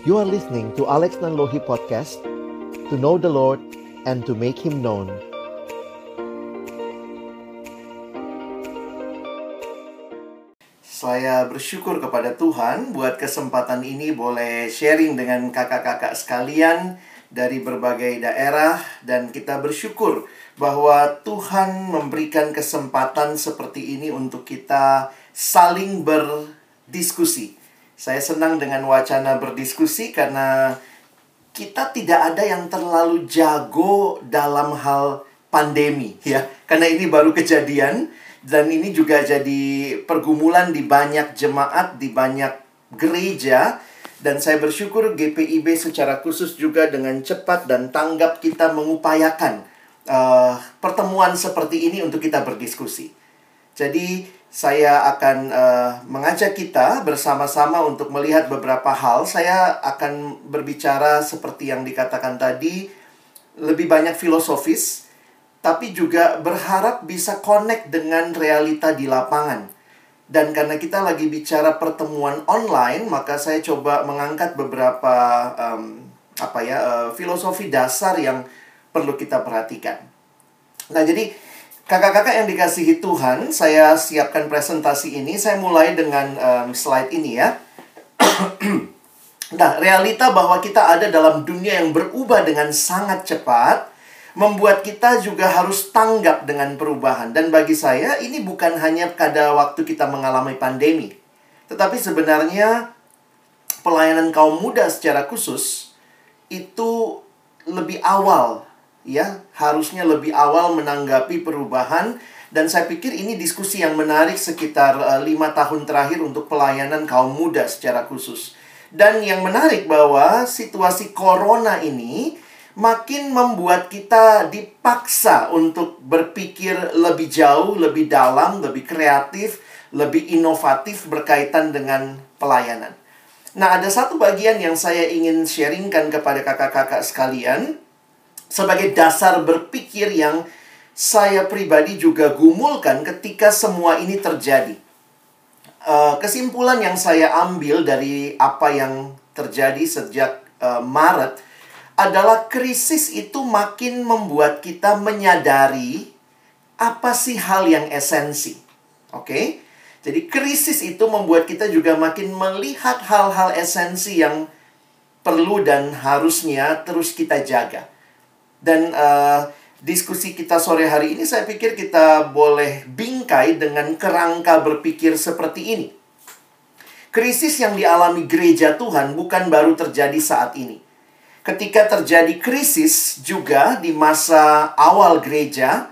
You are listening to Alex Nanlohi Podcast To know the Lord and to make Him known Saya bersyukur kepada Tuhan buat kesempatan ini boleh sharing dengan kakak-kakak sekalian dari berbagai daerah dan kita bersyukur bahwa Tuhan memberikan kesempatan seperti ini untuk kita saling berdiskusi. Saya senang dengan wacana berdiskusi karena kita tidak ada yang terlalu jago dalam hal pandemi ya. Karena ini baru kejadian dan ini juga jadi pergumulan di banyak jemaat, di banyak gereja. Dan saya bersyukur GPIB secara khusus juga dengan cepat dan tanggap kita mengupayakan uh, pertemuan seperti ini untuk kita berdiskusi. Jadi saya akan uh, mengajak kita bersama-sama untuk melihat beberapa hal. Saya akan berbicara seperti yang dikatakan tadi, lebih banyak filosofis, tapi juga berharap bisa connect dengan realita di lapangan. Dan karena kita lagi bicara pertemuan online, maka saya coba mengangkat beberapa um, apa ya uh, filosofi dasar yang perlu kita perhatikan. Nah, jadi kakak-kakak yang dikasihi Tuhan, saya siapkan presentasi ini. Saya mulai dengan um, slide ini ya. nah, realita bahwa kita ada dalam dunia yang berubah dengan sangat cepat membuat kita juga harus tanggap dengan perubahan. Dan bagi saya, ini bukan hanya pada waktu kita mengalami pandemi, tetapi sebenarnya pelayanan kaum muda secara khusus itu lebih awal, ya, harusnya lebih awal menanggapi perubahan. Dan saya pikir ini diskusi yang menarik sekitar uh, lima tahun terakhir untuk pelayanan kaum muda secara khusus. Dan yang menarik bahwa situasi corona ini makin membuat kita dipaksa untuk berpikir lebih jauh, lebih dalam, lebih kreatif, lebih inovatif berkaitan dengan pelayanan. Nah, ada satu bagian yang saya ingin sharingkan kepada kakak-kakak sekalian sebagai dasar berpikir yang saya pribadi juga gumulkan ketika semua ini terjadi. Uh, kesimpulan yang saya ambil dari apa yang terjadi sejak uh, Maret adalah krisis itu makin membuat kita menyadari apa sih hal yang esensi. Oke? Jadi krisis itu membuat kita juga makin melihat hal-hal esensi yang perlu dan harusnya terus kita jaga. Dan uh, diskusi kita sore hari ini saya pikir kita boleh bingkai dengan kerangka berpikir seperti ini. Krisis yang dialami gereja Tuhan bukan baru terjadi saat ini. Ketika terjadi krisis juga di masa awal gereja,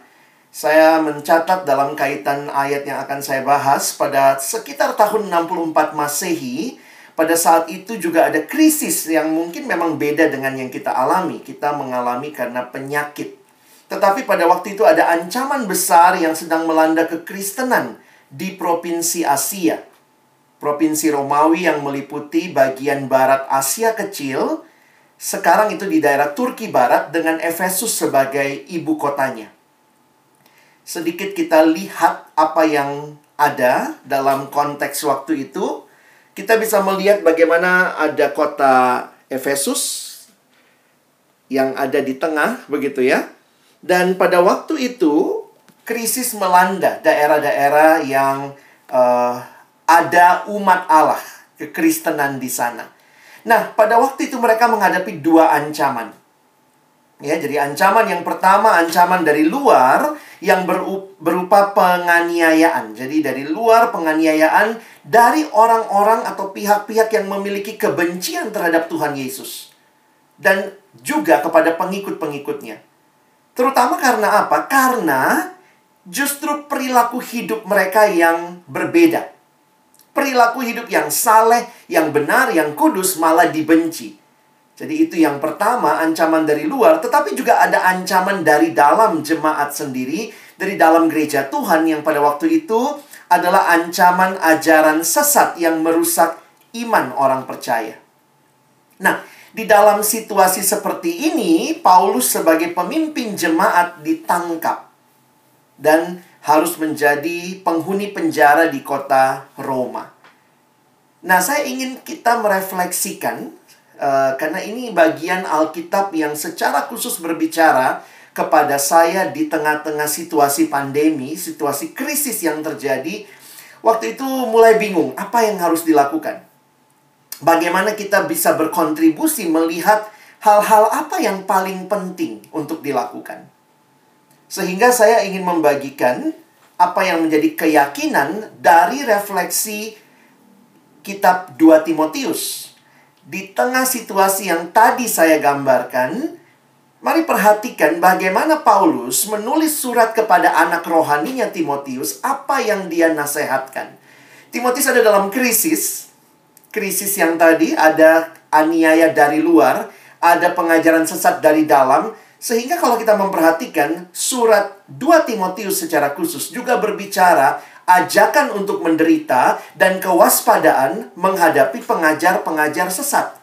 saya mencatat dalam kaitan ayat yang akan saya bahas pada sekitar tahun 64 Masehi, pada saat itu juga ada krisis yang mungkin memang beda dengan yang kita alami. Kita mengalami karena penyakit tetapi pada waktu itu ada ancaman besar yang sedang melanda kekristenan di provinsi Asia. Provinsi Romawi yang meliputi bagian barat Asia kecil, sekarang itu di daerah Turki Barat dengan Efesus sebagai ibu kotanya. Sedikit kita lihat apa yang ada dalam konteks waktu itu. Kita bisa melihat bagaimana ada kota Efesus yang ada di tengah, begitu ya dan pada waktu itu, krisis melanda daerah-daerah yang uh, ada umat Allah, kekristenan di sana. Nah, pada waktu itu mereka menghadapi dua ancaman. Ya, jadi ancaman yang pertama ancaman dari luar yang berupa penganiayaan. Jadi dari luar penganiayaan dari orang-orang atau pihak-pihak yang memiliki kebencian terhadap Tuhan Yesus. Dan juga kepada pengikut-pengikutnya. Terutama karena apa? Karena justru perilaku hidup mereka yang berbeda. Perilaku hidup yang saleh, yang benar, yang kudus malah dibenci. Jadi itu yang pertama, ancaman dari luar, tetapi juga ada ancaman dari dalam jemaat sendiri, dari dalam gereja Tuhan yang pada waktu itu adalah ancaman ajaran sesat yang merusak iman orang percaya. Nah, di dalam situasi seperti ini, Paulus sebagai pemimpin jemaat ditangkap dan harus menjadi penghuni penjara di kota Roma. Nah, saya ingin kita merefleksikan Uh, karena ini bagian Alkitab yang secara khusus berbicara kepada saya di tengah-tengah situasi pandemi, situasi krisis yang terjadi. Waktu itu mulai bingung, apa yang harus dilakukan? Bagaimana kita bisa berkontribusi melihat hal-hal apa yang paling penting untuk dilakukan? Sehingga saya ingin membagikan apa yang menjadi keyakinan dari refleksi kitab 2 Timotius. Di tengah situasi yang tadi saya gambarkan, mari perhatikan bagaimana Paulus menulis surat kepada anak rohaninya Timotius, apa yang dia nasihatkan. Timotius ada dalam krisis, krisis yang tadi ada aniaya dari luar, ada pengajaran sesat dari dalam, sehingga kalau kita memperhatikan surat 2 Timotius secara khusus juga berbicara ajakan untuk menderita dan kewaspadaan menghadapi pengajar-pengajar sesat.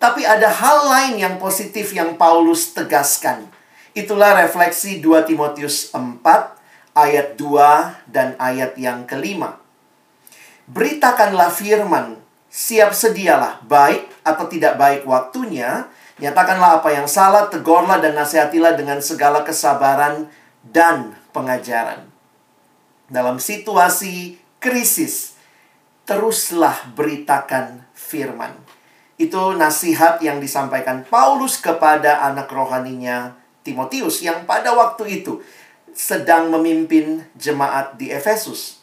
Tapi ada hal lain yang positif yang Paulus tegaskan. Itulah refleksi 2 Timotius 4 ayat 2 dan ayat yang kelima. Beritakanlah firman, siap sedialah baik atau tidak baik waktunya, Nyatakanlah apa yang salah, tegurlah dan nasihatilah dengan segala kesabaran dan pengajaran. Dalam situasi krisis, teruslah beritakan firman. Itu nasihat yang disampaikan Paulus kepada anak rohaninya Timotius yang pada waktu itu sedang memimpin jemaat di Efesus.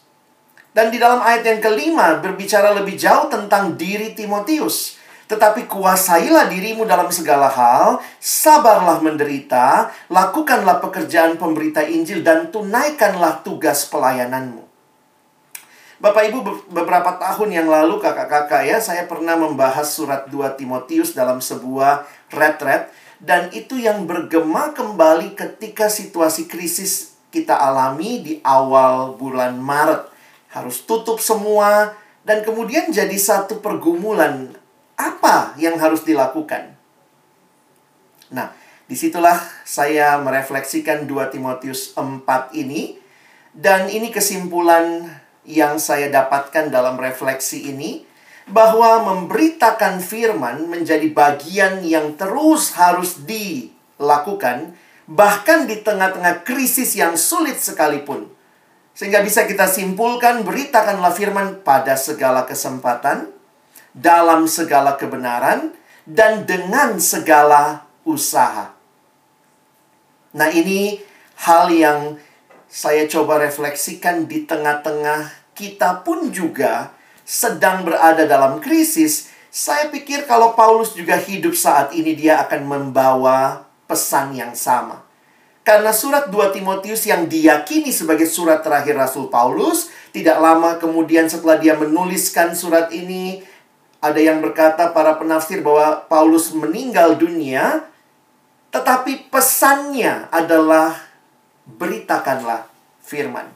Dan di dalam ayat yang kelima berbicara lebih jauh tentang diri Timotius tetapi kuasailah dirimu dalam segala hal, sabarlah menderita, lakukanlah pekerjaan pemberita Injil, dan tunaikanlah tugas pelayananmu. Bapak Ibu beberapa tahun yang lalu kakak-kakak ya saya pernah membahas surat 2 Timotius dalam sebuah retret dan itu yang bergema kembali ketika situasi krisis kita alami di awal bulan Maret. Harus tutup semua dan kemudian jadi satu pergumulan apa yang harus dilakukan? Nah, di situlah saya merefleksikan 2 Timotius 4 ini. Dan ini kesimpulan yang saya dapatkan dalam refleksi ini. Bahwa memberitakan firman menjadi bagian yang terus harus dilakukan. Bahkan di tengah-tengah krisis yang sulit sekalipun. Sehingga bisa kita simpulkan beritakanlah firman pada segala kesempatan dalam segala kebenaran dan dengan segala usaha. Nah, ini hal yang saya coba refleksikan di tengah-tengah kita pun juga sedang berada dalam krisis. Saya pikir kalau Paulus juga hidup saat ini dia akan membawa pesan yang sama. Karena surat 2 Timotius yang diyakini sebagai surat terakhir Rasul Paulus, tidak lama kemudian setelah dia menuliskan surat ini, ada yang berkata para penafsir bahwa Paulus meninggal dunia, tetapi pesannya adalah beritakanlah firman.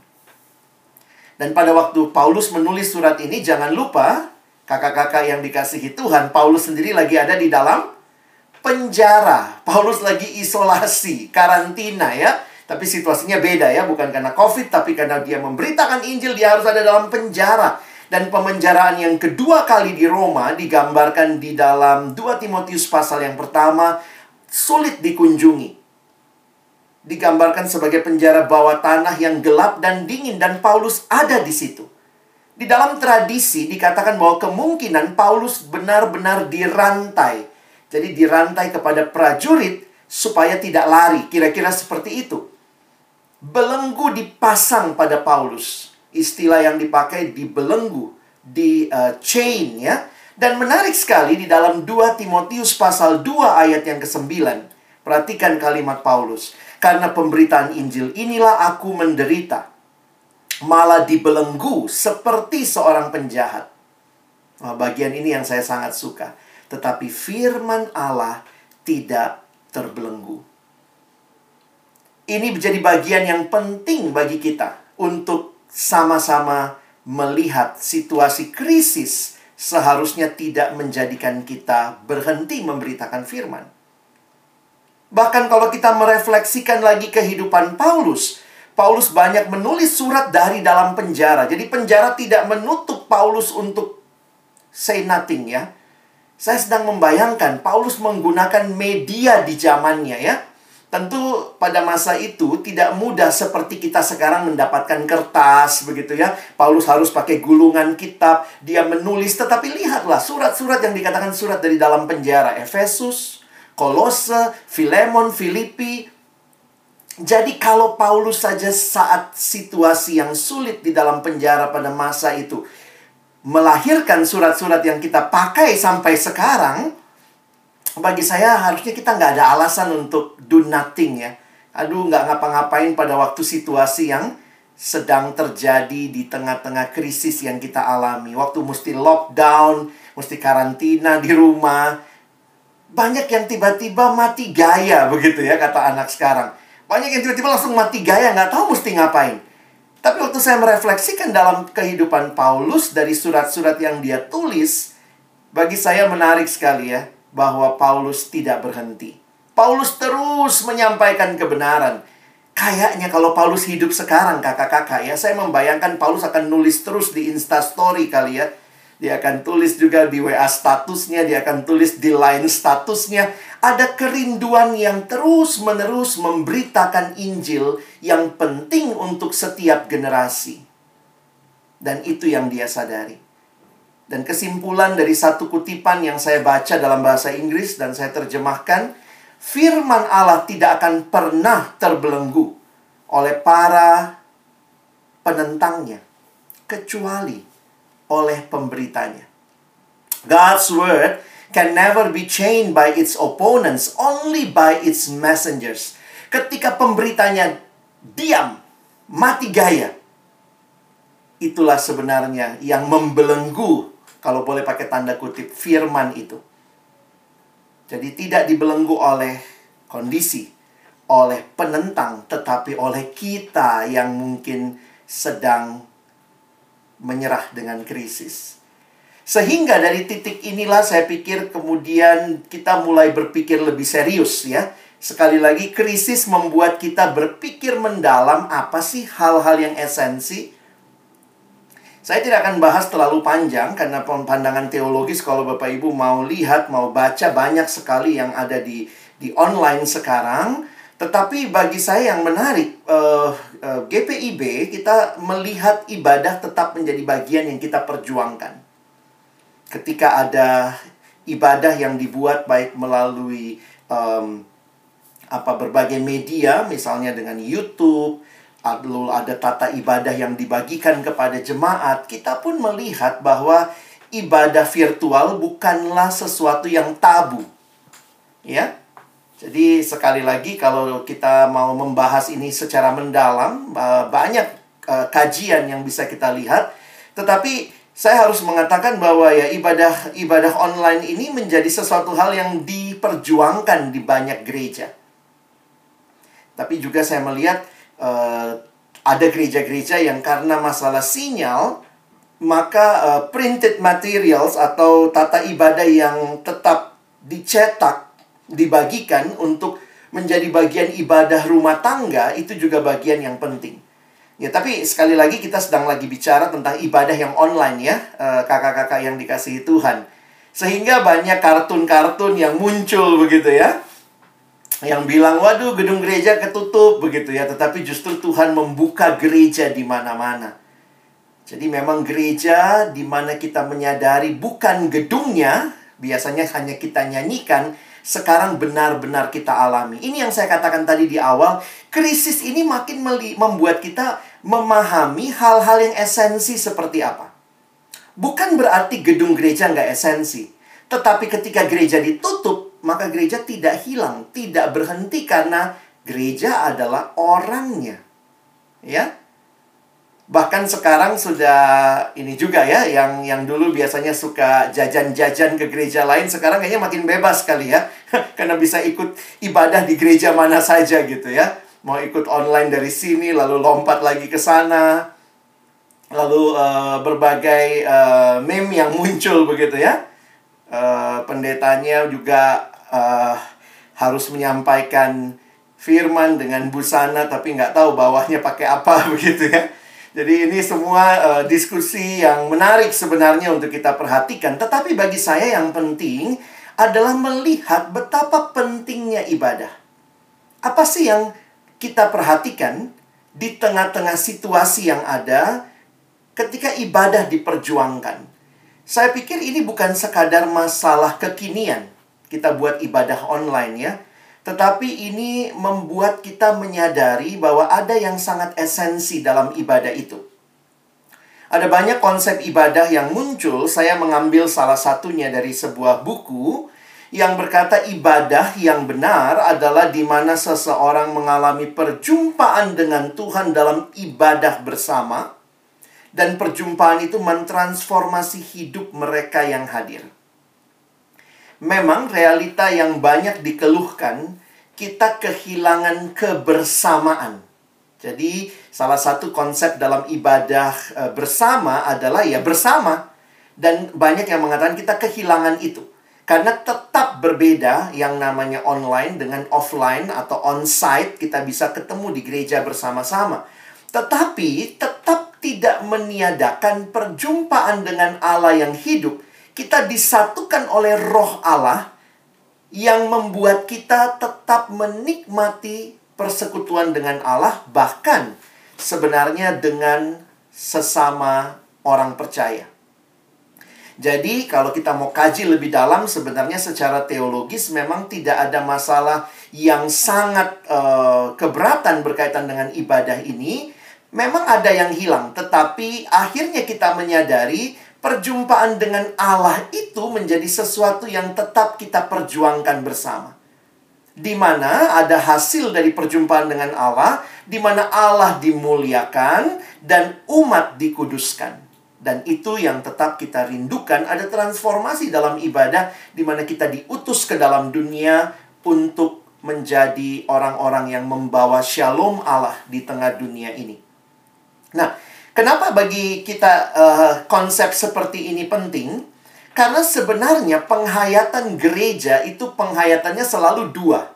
Dan pada waktu Paulus menulis surat ini, jangan lupa kakak-kakak yang dikasihi Tuhan, Paulus sendiri lagi ada di dalam penjara. Paulus lagi isolasi, karantina ya. Tapi situasinya beda ya, bukan karena COVID, tapi karena dia memberitakan Injil, dia harus ada dalam penjara. Dan pemenjaraan yang kedua kali di Roma digambarkan di dalam 2 Timotius pasal yang pertama sulit dikunjungi. Digambarkan sebagai penjara bawah tanah yang gelap dan dingin dan Paulus ada di situ. Di dalam tradisi dikatakan bahwa kemungkinan Paulus benar-benar dirantai. Jadi dirantai kepada prajurit supaya tidak lari, kira-kira seperti itu. Belenggu dipasang pada Paulus istilah yang dipakai di belenggu, di uh, chain ya. Dan menarik sekali di dalam 2 Timotius pasal 2 ayat yang ke-9. Perhatikan kalimat Paulus. Karena pemberitaan Injil inilah aku menderita. Malah dibelenggu seperti seorang penjahat. Nah, bagian ini yang saya sangat suka. Tetapi firman Allah tidak terbelenggu. Ini menjadi bagian yang penting bagi kita untuk sama-sama melihat situasi krisis seharusnya tidak menjadikan kita berhenti memberitakan firman. Bahkan kalau kita merefleksikan lagi kehidupan Paulus, Paulus banyak menulis surat dari dalam penjara. Jadi penjara tidak menutup Paulus untuk say nothing ya. Saya sedang membayangkan Paulus menggunakan media di zamannya ya. Tentu pada masa itu tidak mudah seperti kita sekarang mendapatkan kertas begitu ya. Paulus harus pakai gulungan kitab, dia menulis tetapi lihatlah surat-surat yang dikatakan surat dari dalam penjara Efesus, Kolose, Filemon, Filipi. Jadi kalau Paulus saja saat situasi yang sulit di dalam penjara pada masa itu melahirkan surat-surat yang kita pakai sampai sekarang, bagi saya harusnya kita nggak ada alasan untuk do nothing ya. Aduh, nggak ngapa-ngapain pada waktu situasi yang sedang terjadi di tengah-tengah krisis yang kita alami. Waktu mesti lockdown, mesti karantina di rumah. Banyak yang tiba-tiba mati gaya begitu ya kata anak sekarang. Banyak yang tiba-tiba langsung mati gaya, nggak tahu mesti ngapain. Tapi waktu saya merefleksikan dalam kehidupan Paulus dari surat-surat yang dia tulis, bagi saya menarik sekali ya bahwa Paulus tidak berhenti. Paulus terus menyampaikan kebenaran. Kayaknya kalau Paulus hidup sekarang kakak-kakak ya, saya membayangkan Paulus akan nulis terus di Insta Story kali ya. Dia akan tulis juga di WA statusnya, dia akan tulis di Line statusnya. Ada kerinduan yang terus-menerus memberitakan Injil yang penting untuk setiap generasi. Dan itu yang dia sadari. Dan kesimpulan dari satu kutipan yang saya baca dalam bahasa Inggris dan saya terjemahkan, firman Allah tidak akan pernah terbelenggu oleh para penentangnya, kecuali oleh pemberitanya. God's word can never be chained by its opponents, only by its messengers. Ketika pemberitanya diam, mati gaya, itulah sebenarnya yang membelenggu kalau boleh pakai tanda kutip, firman itu. Jadi tidak dibelenggu oleh kondisi, oleh penentang, tetapi oleh kita yang mungkin sedang menyerah dengan krisis. Sehingga dari titik inilah saya pikir kemudian kita mulai berpikir lebih serius ya. Sekali lagi krisis membuat kita berpikir mendalam apa sih hal-hal yang esensi saya tidak akan bahas terlalu panjang karena pandangan teologis kalau Bapak Ibu mau lihat, mau baca banyak sekali yang ada di di online sekarang. Tetapi bagi saya yang menarik uh, uh, GPIB kita melihat ibadah tetap menjadi bagian yang kita perjuangkan. Ketika ada ibadah yang dibuat baik melalui um, apa berbagai media, misalnya dengan YouTube, lalu ada tata ibadah yang dibagikan kepada jemaat, kita pun melihat bahwa ibadah virtual bukanlah sesuatu yang tabu. Ya. Jadi sekali lagi kalau kita mau membahas ini secara mendalam, banyak eh, kajian yang bisa kita lihat, tetapi saya harus mengatakan bahwa ya ibadah ibadah online ini menjadi sesuatu hal yang diperjuangkan di banyak gereja. Tapi juga saya melihat uh, ada gereja-gereja yang karena masalah sinyal maka uh, printed materials atau tata ibadah yang tetap dicetak dibagikan untuk menjadi bagian ibadah rumah tangga itu juga bagian yang penting. Ya, tapi sekali lagi kita sedang lagi bicara tentang ibadah yang online ya, eh, kakak-kakak yang dikasihi Tuhan. Sehingga banyak kartun-kartun yang muncul begitu ya yang bilang, waduh gedung gereja ketutup begitu ya. Tetapi justru Tuhan membuka gereja di mana-mana. Jadi memang gereja di mana kita menyadari bukan gedungnya, biasanya hanya kita nyanyikan, sekarang benar-benar kita alami. Ini yang saya katakan tadi di awal, krisis ini makin membuat kita memahami hal-hal yang esensi seperti apa. Bukan berarti gedung gereja nggak esensi. Tetapi ketika gereja ditutup, maka gereja tidak hilang, tidak berhenti karena gereja adalah orangnya. Ya. Bahkan sekarang sudah ini juga ya yang yang dulu biasanya suka jajan-jajan ke gereja lain sekarang kayaknya makin bebas kali ya. karena bisa ikut ibadah di gereja mana saja gitu ya. Mau ikut online dari sini lalu lompat lagi ke sana. Lalu uh, berbagai uh, meme yang muncul begitu ya. Uh, pendetanya juga uh, harus menyampaikan firman dengan busana tapi nggak tahu bawahnya pakai apa begitu ya. Jadi ini semua uh, diskusi yang menarik sebenarnya untuk kita perhatikan. Tetapi bagi saya yang penting adalah melihat betapa pentingnya ibadah. Apa sih yang kita perhatikan di tengah-tengah situasi yang ada ketika ibadah diperjuangkan? Saya pikir ini bukan sekadar masalah kekinian. Kita buat ibadah online ya. Tetapi ini membuat kita menyadari bahwa ada yang sangat esensi dalam ibadah itu. Ada banyak konsep ibadah yang muncul. Saya mengambil salah satunya dari sebuah buku yang berkata ibadah yang benar adalah di mana seseorang mengalami perjumpaan dengan Tuhan dalam ibadah bersama dan perjumpaan itu mentransformasi hidup mereka yang hadir memang realita yang banyak dikeluhkan, kita kehilangan kebersamaan. Jadi, salah satu konsep dalam ibadah e, bersama adalah ya bersama. Dan banyak yang mengatakan kita kehilangan itu. Karena tetap berbeda yang namanya online dengan offline atau on-site, kita bisa ketemu di gereja bersama-sama. Tetapi tetap tidak meniadakan perjumpaan dengan Allah yang hidup kita disatukan oleh roh Allah yang membuat kita tetap menikmati persekutuan dengan Allah bahkan sebenarnya dengan sesama orang percaya. Jadi kalau kita mau kaji lebih dalam sebenarnya secara teologis memang tidak ada masalah yang sangat uh, keberatan berkaitan dengan ibadah ini. Memang ada yang hilang, tetapi akhirnya kita menyadari perjumpaan dengan Allah itu menjadi sesuatu yang tetap kita perjuangkan bersama. Di mana ada hasil dari perjumpaan dengan Allah, di mana Allah dimuliakan dan umat dikuduskan. Dan itu yang tetap kita rindukan, ada transformasi dalam ibadah di mana kita diutus ke dalam dunia untuk menjadi orang-orang yang membawa shalom Allah di tengah dunia ini. Nah, Kenapa bagi kita uh, konsep seperti ini penting? Karena sebenarnya penghayatan gereja itu penghayatannya selalu dua.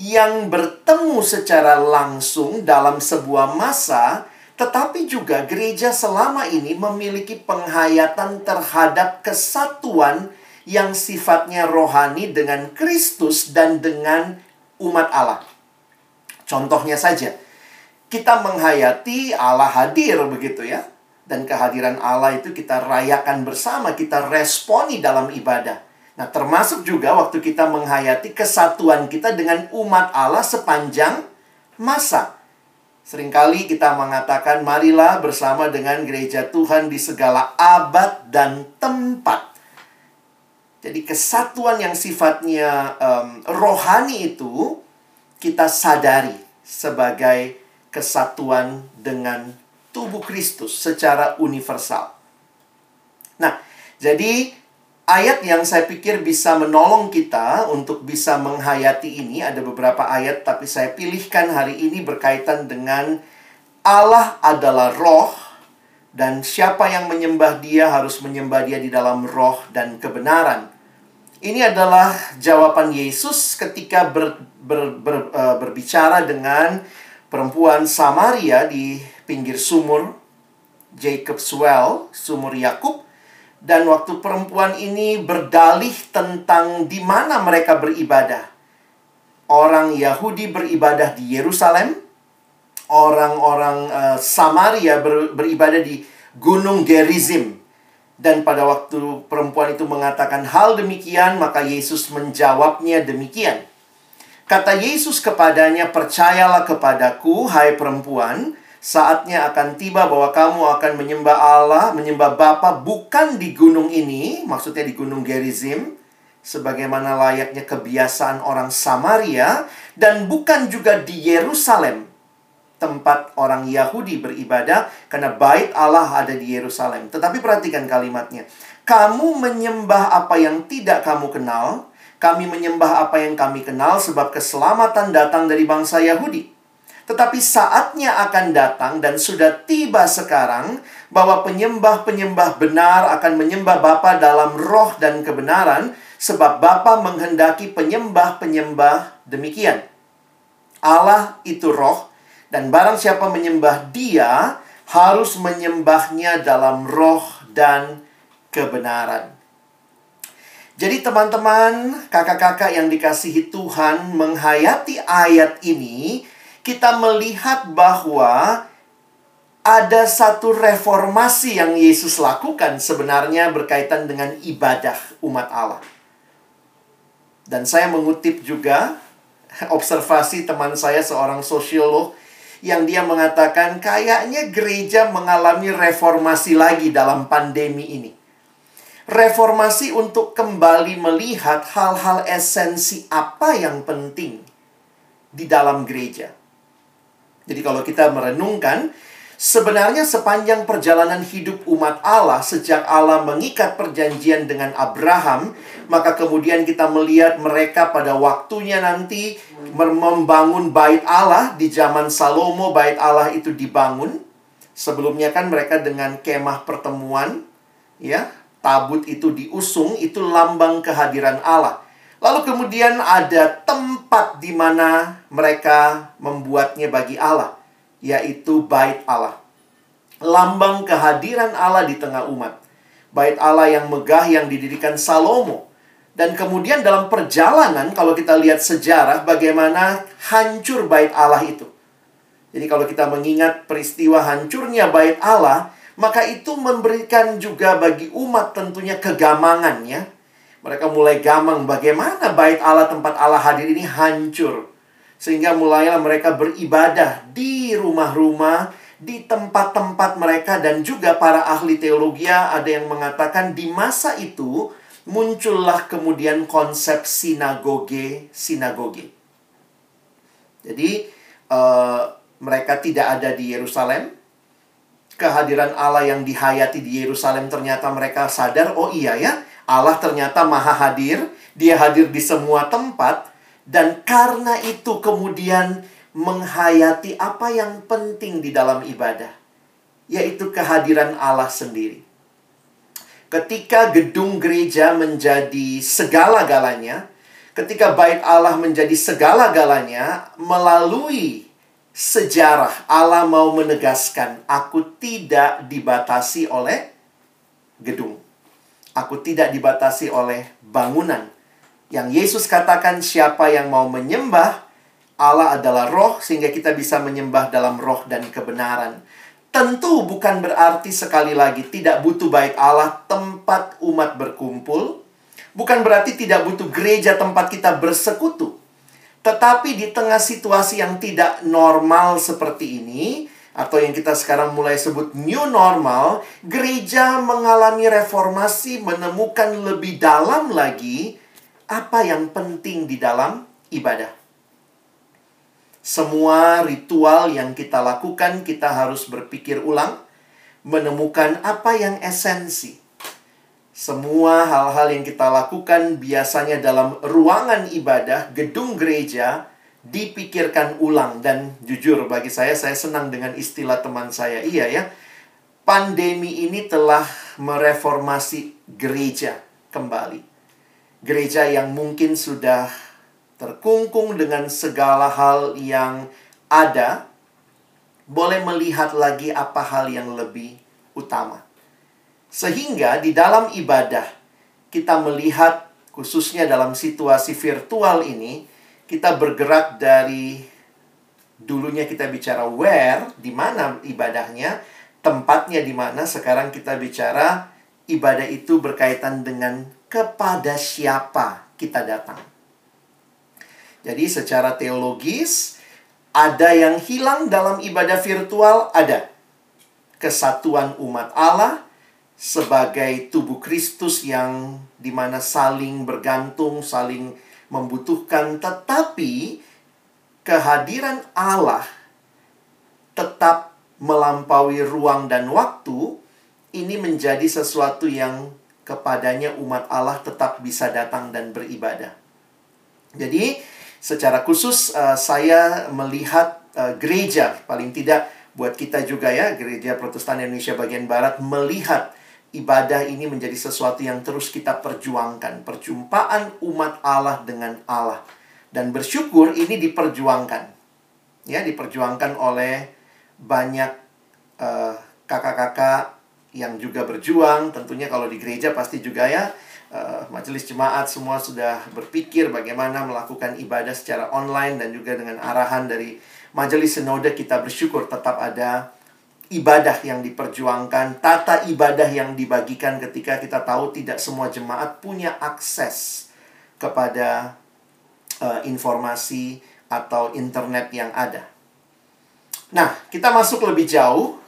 Yang bertemu secara langsung dalam sebuah masa, tetapi juga gereja selama ini memiliki penghayatan terhadap kesatuan yang sifatnya rohani dengan Kristus dan dengan umat Allah. Contohnya saja, kita menghayati Allah hadir begitu ya. Dan kehadiran Allah itu kita rayakan bersama, kita responi dalam ibadah. Nah, termasuk juga waktu kita menghayati kesatuan kita dengan umat Allah sepanjang masa. Seringkali kita mengatakan, marilah bersama dengan gereja Tuhan di segala abad dan tempat. Jadi kesatuan yang sifatnya um, rohani itu kita sadari sebagai kesatuan dengan tubuh Kristus secara universal. Nah, jadi ayat yang saya pikir bisa menolong kita untuk bisa menghayati ini ada beberapa ayat tapi saya pilihkan hari ini berkaitan dengan Allah adalah roh dan siapa yang menyembah dia harus menyembah dia di dalam roh dan kebenaran. Ini adalah jawaban Yesus ketika ber, ber, ber, uh, berbicara dengan perempuan Samaria di pinggir sumur Jacob's Well, sumur Yakub. Dan waktu perempuan ini berdalih tentang di mana mereka beribadah. Orang Yahudi beribadah di Yerusalem, orang-orang uh, Samaria ber, beribadah di Gunung Gerizim. Dan pada waktu perempuan itu mengatakan hal demikian, maka Yesus menjawabnya demikian. Kata Yesus kepadanya, "Percayalah kepadaku, hai perempuan, saatnya akan tiba bahwa kamu akan menyembah Allah, menyembah Bapa bukan di gunung ini, maksudnya di gunung Gerizim, sebagaimana layaknya kebiasaan orang Samaria, dan bukan juga di Yerusalem, tempat orang Yahudi beribadah, karena bait Allah ada di Yerusalem. Tetapi perhatikan kalimatnya, kamu menyembah apa yang tidak kamu kenal, kami menyembah apa yang kami kenal sebab keselamatan datang dari bangsa Yahudi. Tetapi saatnya akan datang dan sudah tiba sekarang bahwa penyembah-penyembah benar akan menyembah Bapa dalam roh dan kebenaran sebab Bapa menghendaki penyembah-penyembah demikian. Allah itu roh dan barang siapa menyembah dia harus menyembahnya dalam roh dan kebenaran. Jadi teman-teman, kakak-kakak yang dikasihi Tuhan menghayati ayat ini, kita melihat bahwa ada satu reformasi yang Yesus lakukan sebenarnya berkaitan dengan ibadah umat Allah. Dan saya mengutip juga observasi teman saya seorang sosiolog yang dia mengatakan kayaknya gereja mengalami reformasi lagi dalam pandemi ini reformasi untuk kembali melihat hal-hal esensi apa yang penting di dalam gereja. Jadi kalau kita merenungkan, sebenarnya sepanjang perjalanan hidup umat Allah sejak Allah mengikat perjanjian dengan Abraham, maka kemudian kita melihat mereka pada waktunya nanti membangun bait Allah di zaman Salomo, bait Allah itu dibangun. Sebelumnya kan mereka dengan kemah pertemuan, ya, tabut itu diusung, itu lambang kehadiran Allah. Lalu kemudian ada tempat di mana mereka membuatnya bagi Allah, yaitu bait Allah. Lambang kehadiran Allah di tengah umat. Bait Allah yang megah yang didirikan Salomo. Dan kemudian dalam perjalanan kalau kita lihat sejarah bagaimana hancur bait Allah itu. Jadi kalau kita mengingat peristiwa hancurnya bait Allah, maka itu memberikan juga bagi umat tentunya kegamangan ya. Mereka mulai gamang bagaimana bait Allah tempat Allah hadir ini hancur. Sehingga mulailah mereka beribadah di rumah-rumah, di tempat-tempat mereka dan juga para ahli teologi ada yang mengatakan di masa itu muncullah kemudian konsep sinagoge sinagoge. Jadi uh, mereka tidak ada di Yerusalem, kehadiran Allah yang dihayati di Yerusalem ternyata mereka sadar, oh iya ya, Allah ternyata maha hadir, dia hadir di semua tempat, dan karena itu kemudian menghayati apa yang penting di dalam ibadah, yaitu kehadiran Allah sendiri. Ketika gedung gereja menjadi segala-galanya, ketika bait Allah menjadi segala-galanya, melalui sejarah Allah mau menegaskan aku tidak dibatasi oleh gedung. Aku tidak dibatasi oleh bangunan. Yang Yesus katakan siapa yang mau menyembah Allah adalah roh sehingga kita bisa menyembah dalam roh dan kebenaran. Tentu bukan berarti sekali lagi tidak butuh baik Allah tempat umat berkumpul. Bukan berarti tidak butuh gereja tempat kita bersekutu. Tetapi di tengah situasi yang tidak normal seperti ini, atau yang kita sekarang mulai sebut new normal, gereja mengalami reformasi, menemukan lebih dalam lagi apa yang penting di dalam ibadah. Semua ritual yang kita lakukan, kita harus berpikir ulang, menemukan apa yang esensi semua hal-hal yang kita lakukan biasanya dalam ruangan ibadah, gedung gereja, dipikirkan ulang. Dan jujur bagi saya, saya senang dengan istilah teman saya. Iya ya, pandemi ini telah mereformasi gereja kembali. Gereja yang mungkin sudah terkungkung dengan segala hal yang ada, boleh melihat lagi apa hal yang lebih utama. Sehingga di dalam ibadah kita melihat khususnya dalam situasi virtual ini kita bergerak dari dulunya kita bicara where di mana ibadahnya, tempatnya di mana sekarang kita bicara ibadah itu berkaitan dengan kepada siapa kita datang. Jadi secara teologis ada yang hilang dalam ibadah virtual ada kesatuan umat Allah sebagai tubuh Kristus yang di mana saling bergantung, saling membutuhkan, tetapi kehadiran Allah tetap melampaui ruang dan waktu, ini menjadi sesuatu yang kepadanya umat Allah tetap bisa datang dan beribadah. Jadi, secara khusus uh, saya melihat uh, gereja paling tidak buat kita juga ya, gereja Protestan Indonesia bagian barat melihat ibadah ini menjadi sesuatu yang terus kita perjuangkan. Perjumpaan umat Allah dengan Allah. Dan bersyukur ini diperjuangkan. Ya, diperjuangkan oleh banyak eh, kakak-kakak yang juga berjuang. Tentunya kalau di gereja pasti juga ya eh, majelis jemaat semua sudah berpikir bagaimana melakukan ibadah secara online dan juga dengan arahan dari majelis sinode kita bersyukur tetap ada ibadah yang diperjuangkan, tata ibadah yang dibagikan ketika kita tahu tidak semua jemaat punya akses kepada uh, informasi atau internet yang ada. Nah, kita masuk lebih jauh.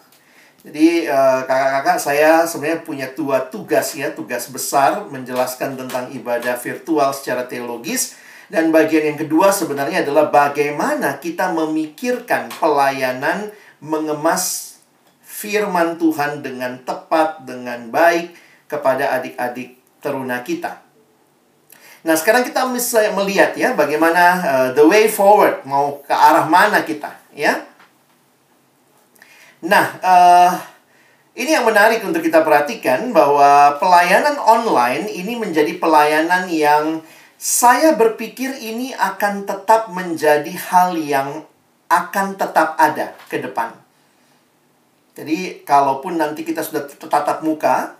Jadi kakak kakak-kakak saya sebenarnya punya dua tugas ya, tugas besar menjelaskan tentang ibadah virtual secara teologis dan bagian yang kedua sebenarnya adalah bagaimana kita memikirkan pelayanan mengemas firman Tuhan dengan tepat, dengan baik kepada adik-adik teruna kita. Nah, sekarang kita bisa melihat ya bagaimana uh, the way forward mau ke arah mana kita, ya. Nah, uh, ini yang menarik untuk kita perhatikan bahwa pelayanan online ini menjadi pelayanan yang saya berpikir ini akan tetap menjadi hal yang akan tetap ada ke depan. Jadi, kalaupun nanti kita sudah tetap muka,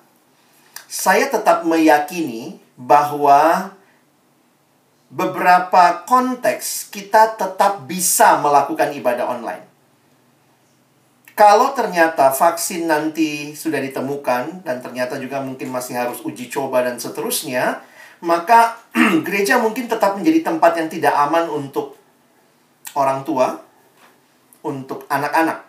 saya tetap meyakini bahwa beberapa konteks kita tetap bisa melakukan ibadah online. Kalau ternyata vaksin nanti sudah ditemukan dan ternyata juga mungkin masih harus uji coba dan seterusnya, maka gereja mungkin tetap menjadi tempat yang tidak aman untuk orang tua, untuk anak-anak.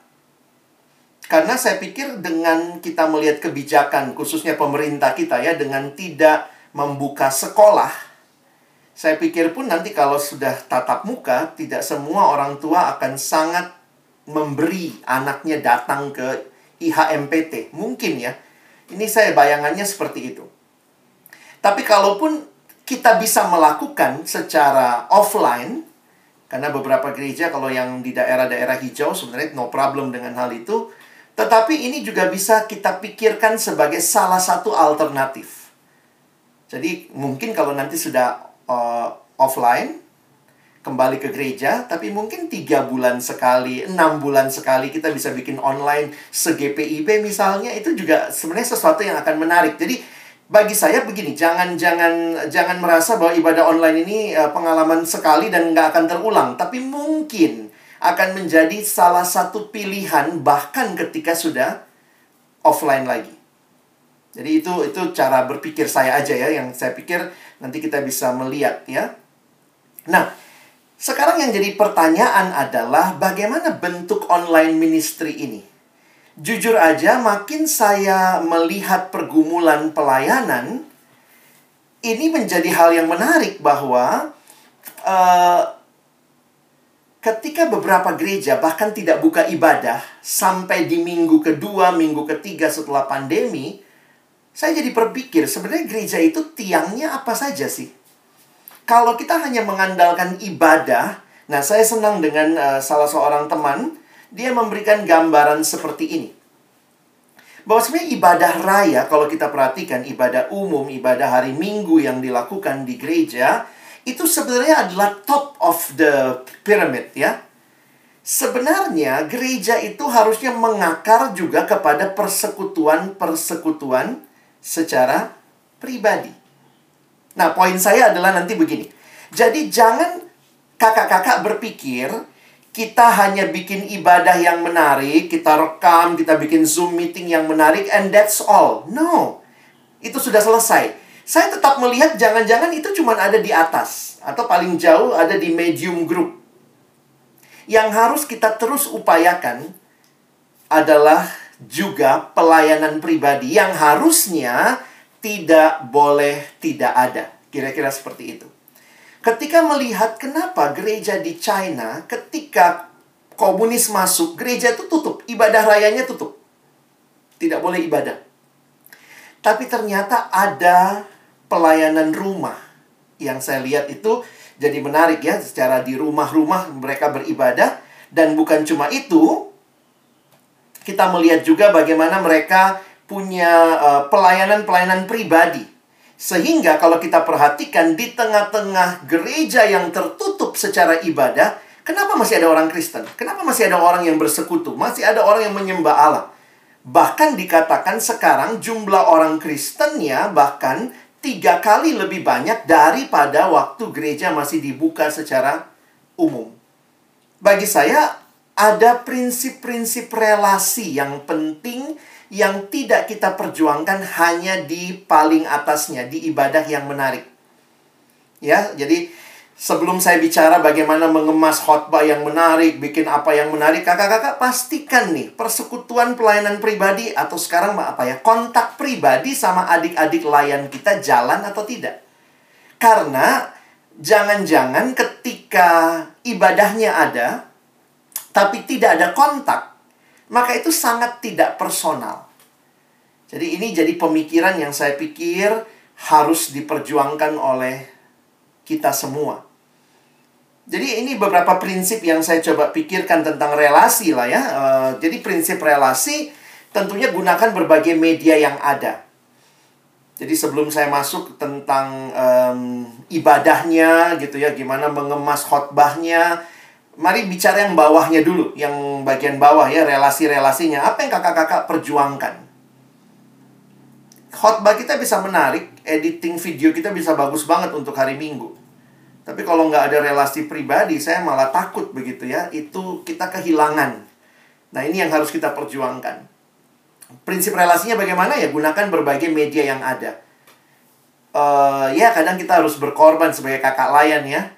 Karena saya pikir dengan kita melihat kebijakan khususnya pemerintah kita ya dengan tidak membuka sekolah saya pikir pun nanti kalau sudah tatap muka, tidak semua orang tua akan sangat memberi anaknya datang ke IHMPT. Mungkin ya. Ini saya bayangannya seperti itu. Tapi kalaupun kita bisa melakukan secara offline, karena beberapa gereja kalau yang di daerah-daerah hijau sebenarnya no problem dengan hal itu, tetapi ini juga bisa kita pikirkan sebagai salah satu alternatif. Jadi mungkin kalau nanti sudah uh, offline kembali ke gereja, tapi mungkin tiga bulan sekali, enam bulan sekali kita bisa bikin online se-GPIB misalnya, itu juga sebenarnya sesuatu yang akan menarik. Jadi bagi saya begini, jangan jangan jangan merasa bahwa ibadah online ini uh, pengalaman sekali dan nggak akan terulang, tapi mungkin akan menjadi salah satu pilihan bahkan ketika sudah offline lagi. Jadi itu itu cara berpikir saya aja ya yang saya pikir nanti kita bisa melihat ya. Nah, sekarang yang jadi pertanyaan adalah bagaimana bentuk online ministry ini? Jujur aja makin saya melihat pergumulan pelayanan ini menjadi hal yang menarik bahwa uh, ketika beberapa gereja bahkan tidak buka ibadah sampai di minggu kedua, minggu ketiga setelah pandemi, saya jadi berpikir, sebenarnya gereja itu tiangnya apa saja sih? Kalau kita hanya mengandalkan ibadah, nah saya senang dengan uh, salah seorang teman, dia memberikan gambaran seperti ini. Bahwa sebenarnya ibadah raya, kalau kita perhatikan ibadah umum, ibadah hari Minggu yang dilakukan di gereja, itu sebenarnya adalah top of the pyramid ya. Sebenarnya gereja itu harusnya mengakar juga kepada persekutuan-persekutuan secara pribadi. Nah, poin saya adalah nanti begini. Jadi jangan kakak-kakak berpikir kita hanya bikin ibadah yang menarik, kita rekam, kita bikin Zoom meeting yang menarik and that's all. No. Itu sudah selesai. Saya tetap melihat jangan-jangan itu cuma ada di atas atau paling jauh ada di medium group. Yang harus kita terus upayakan adalah juga pelayanan pribadi yang harusnya tidak boleh tidak ada. Kira-kira seperti itu. Ketika melihat kenapa gereja di China ketika komunis masuk, gereja itu tutup, ibadah rayanya tutup. Tidak boleh ibadah. Tapi ternyata ada pelayanan rumah yang saya lihat itu jadi menarik ya secara di rumah-rumah mereka beribadah dan bukan cuma itu kita melihat juga bagaimana mereka punya uh, pelayanan-pelayanan pribadi. Sehingga kalau kita perhatikan di tengah-tengah gereja yang tertutup secara ibadah, Kenapa masih ada orang Kristen? Kenapa masih ada orang yang bersekutu? Masih ada orang yang menyembah Allah? Bahkan dikatakan sekarang jumlah orang Kristennya bahkan tiga kali lebih banyak daripada waktu gereja masih dibuka secara umum. Bagi saya, ada prinsip-prinsip relasi yang penting yang tidak kita perjuangkan hanya di paling atasnya, di ibadah yang menarik. Ya, jadi sebelum saya bicara bagaimana mengemas khotbah yang menarik, bikin apa yang menarik, kakak-kakak pastikan nih persekutuan pelayanan pribadi atau sekarang apa ya kontak pribadi sama adik-adik layan kita jalan atau tidak? Karena jangan-jangan ketika ibadahnya ada, tapi tidak ada kontak, maka itu sangat tidak personal. Jadi ini jadi pemikiran yang saya pikir harus diperjuangkan oleh kita semua. Jadi ini beberapa prinsip yang saya coba pikirkan tentang relasi lah ya. Uh, jadi prinsip relasi tentunya gunakan berbagai media yang ada. Jadi sebelum saya masuk tentang um, ibadahnya gitu ya, gimana mengemas khotbahnya, mari bicara yang bawahnya dulu, yang bagian bawah ya, relasi-relasinya. Apa yang kakak-kakak perjuangkan? Khotbah kita bisa menarik, editing video kita bisa bagus banget untuk hari Minggu. Tapi kalau nggak ada relasi pribadi, saya malah takut begitu ya. Itu kita kehilangan. Nah ini yang harus kita perjuangkan. Prinsip relasinya bagaimana ya? Gunakan berbagai media yang ada. Uh, ya kadang kita harus berkorban sebagai kakak layan ya.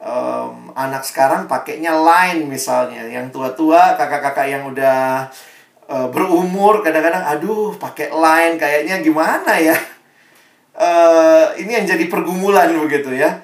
Um, anak sekarang pakainya line misalnya. Yang tua-tua, kakak-kakak yang udah uh, berumur kadang-kadang, aduh pakai line kayaknya gimana ya? Uh, ini yang jadi pergumulan begitu ya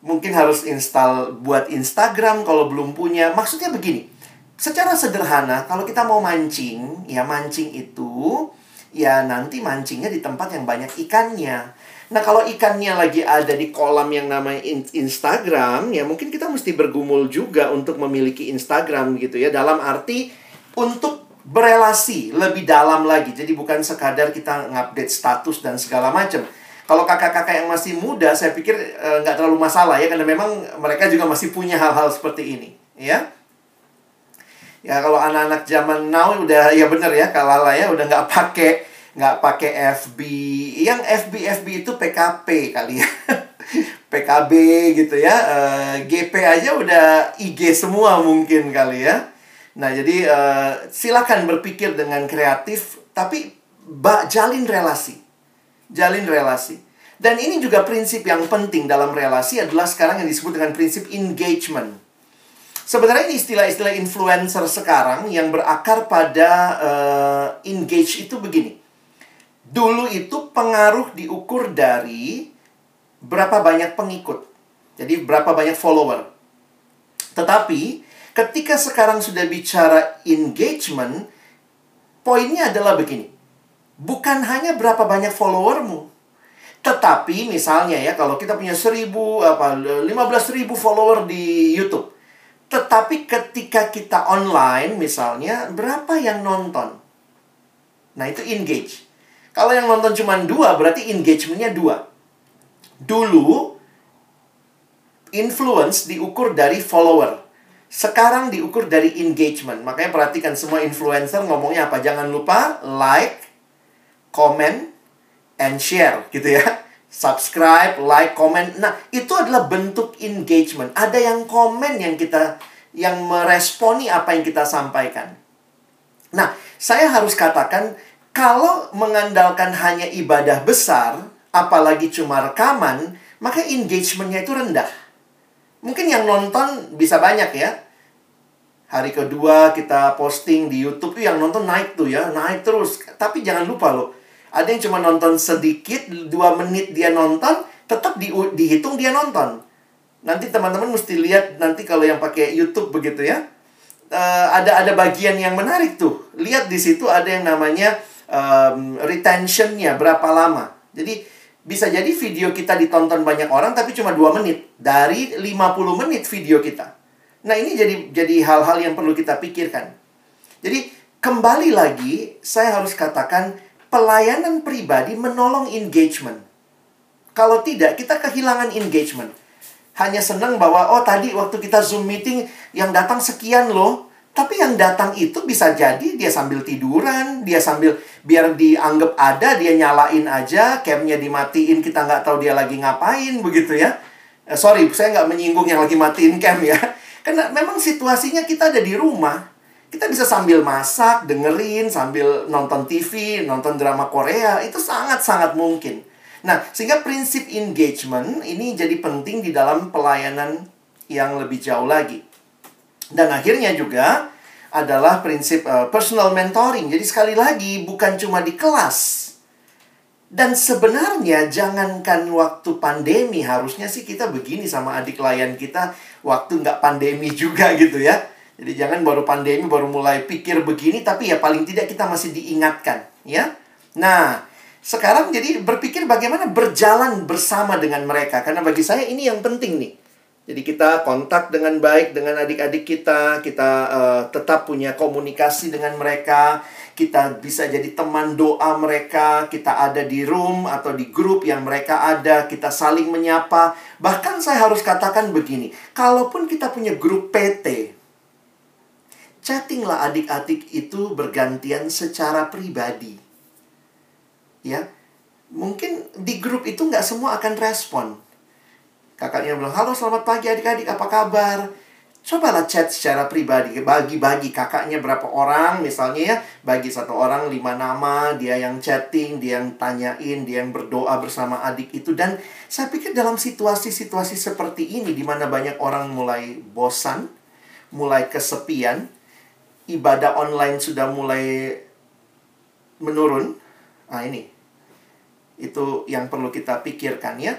mungkin harus install buat Instagram kalau belum punya. Maksudnya begini, secara sederhana kalau kita mau mancing, ya mancing itu ya nanti mancingnya di tempat yang banyak ikannya. Nah, kalau ikannya lagi ada di kolam yang namanya Instagram, ya mungkin kita mesti bergumul juga untuk memiliki Instagram gitu ya. Dalam arti untuk berelasi lebih dalam lagi. Jadi bukan sekadar kita ngupdate status dan segala macam. Kalau kakak-kakak yang masih muda, saya pikir eh, nggak e, terlalu masalah ya, karena memang mereka juga masih punya hal-hal seperti ini, ya. Ya kalau anak-anak zaman now udah ya bener ya, kalau lah ya udah nggak pakai nggak pakai FB, yang FB FB itu PKP kali ya. PKB gitu ya, e, eh, GP aja udah IG semua mungkin kali ya. Nah jadi e, silakan berpikir dengan kreatif, tapi bak jalin relasi jalin relasi. Dan ini juga prinsip yang penting dalam relasi adalah sekarang yang disebut dengan prinsip engagement. Sebenarnya ini istilah-istilah influencer sekarang yang berakar pada uh, engage itu begini. Dulu itu pengaruh diukur dari berapa banyak pengikut. Jadi berapa banyak follower. Tetapi ketika sekarang sudah bicara engagement, poinnya adalah begini bukan hanya berapa banyak followermu. Tetapi misalnya ya kalau kita punya seribu apa belas ribu follower di YouTube. Tetapi ketika kita online misalnya berapa yang nonton? Nah itu engage. Kalau yang nonton cuma dua berarti engagementnya dua. Dulu influence diukur dari follower. Sekarang diukur dari engagement. Makanya perhatikan semua influencer ngomongnya apa. Jangan lupa like, comment, and share gitu ya. Subscribe, like, comment. Nah, itu adalah bentuk engagement. Ada yang komen yang kita yang meresponi apa yang kita sampaikan. Nah, saya harus katakan kalau mengandalkan hanya ibadah besar, apalagi cuma rekaman, maka engagementnya itu rendah. Mungkin yang nonton bisa banyak ya. Hari kedua kita posting di YouTube yang nonton naik tuh ya, naik terus. Tapi jangan lupa loh, ada yang cuma nonton sedikit, dua menit dia nonton, tetap di, dihitung dia nonton. Nanti teman-teman mesti lihat nanti kalau yang pakai YouTube begitu ya. Uh, ada ada bagian yang menarik tuh. Lihat di situ ada yang namanya um, retentionnya berapa lama. Jadi bisa jadi video kita ditonton banyak orang tapi cuma dua menit dari 50 menit video kita. Nah, ini jadi jadi hal-hal yang perlu kita pikirkan. Jadi kembali lagi saya harus katakan pelayanan pribadi menolong engagement. Kalau tidak, kita kehilangan engagement. hanya senang bahwa oh tadi waktu kita Zoom meeting yang datang sekian loh. Tapi yang datang itu bisa jadi dia sambil tiduran, dia sambil biar dianggap ada, dia nyalain aja, camnya dimatiin, kita nggak tahu dia lagi ngapain, begitu ya. Eh, sorry, saya nggak menyinggung yang lagi matiin cam ya. Karena memang situasinya kita ada di rumah. Kita bisa sambil masak, dengerin, sambil nonton TV, nonton drama Korea, itu sangat-sangat mungkin. Nah, sehingga prinsip engagement ini jadi penting di dalam pelayanan yang lebih jauh lagi. Dan akhirnya juga adalah prinsip uh, personal mentoring. Jadi sekali lagi bukan cuma di kelas. Dan sebenarnya jangankan waktu pandemi harusnya sih kita begini sama adik klien kita waktu nggak pandemi juga gitu ya. Jadi jangan baru pandemi baru mulai pikir begini tapi ya paling tidak kita masih diingatkan ya. Nah, sekarang jadi berpikir bagaimana berjalan bersama dengan mereka karena bagi saya ini yang penting nih. Jadi kita kontak dengan baik dengan adik-adik kita, kita uh, tetap punya komunikasi dengan mereka, kita bisa jadi teman doa mereka, kita ada di room atau di grup yang mereka ada, kita saling menyapa. Bahkan saya harus katakan begini, kalaupun kita punya grup PT, chattinglah adik-adik itu bergantian secara pribadi. Ya, mungkin di grup itu nggak semua akan respon Kakaknya bilang, halo selamat pagi adik-adik, apa kabar? Cobalah chat secara pribadi, bagi-bagi kakaknya berapa orang, misalnya ya, bagi satu orang lima nama, dia yang chatting, dia yang tanyain, dia yang berdoa bersama adik itu. Dan saya pikir dalam situasi-situasi seperti ini, di mana banyak orang mulai bosan, mulai kesepian, ibadah online sudah mulai menurun. Nah ini, itu yang perlu kita pikirkan ya.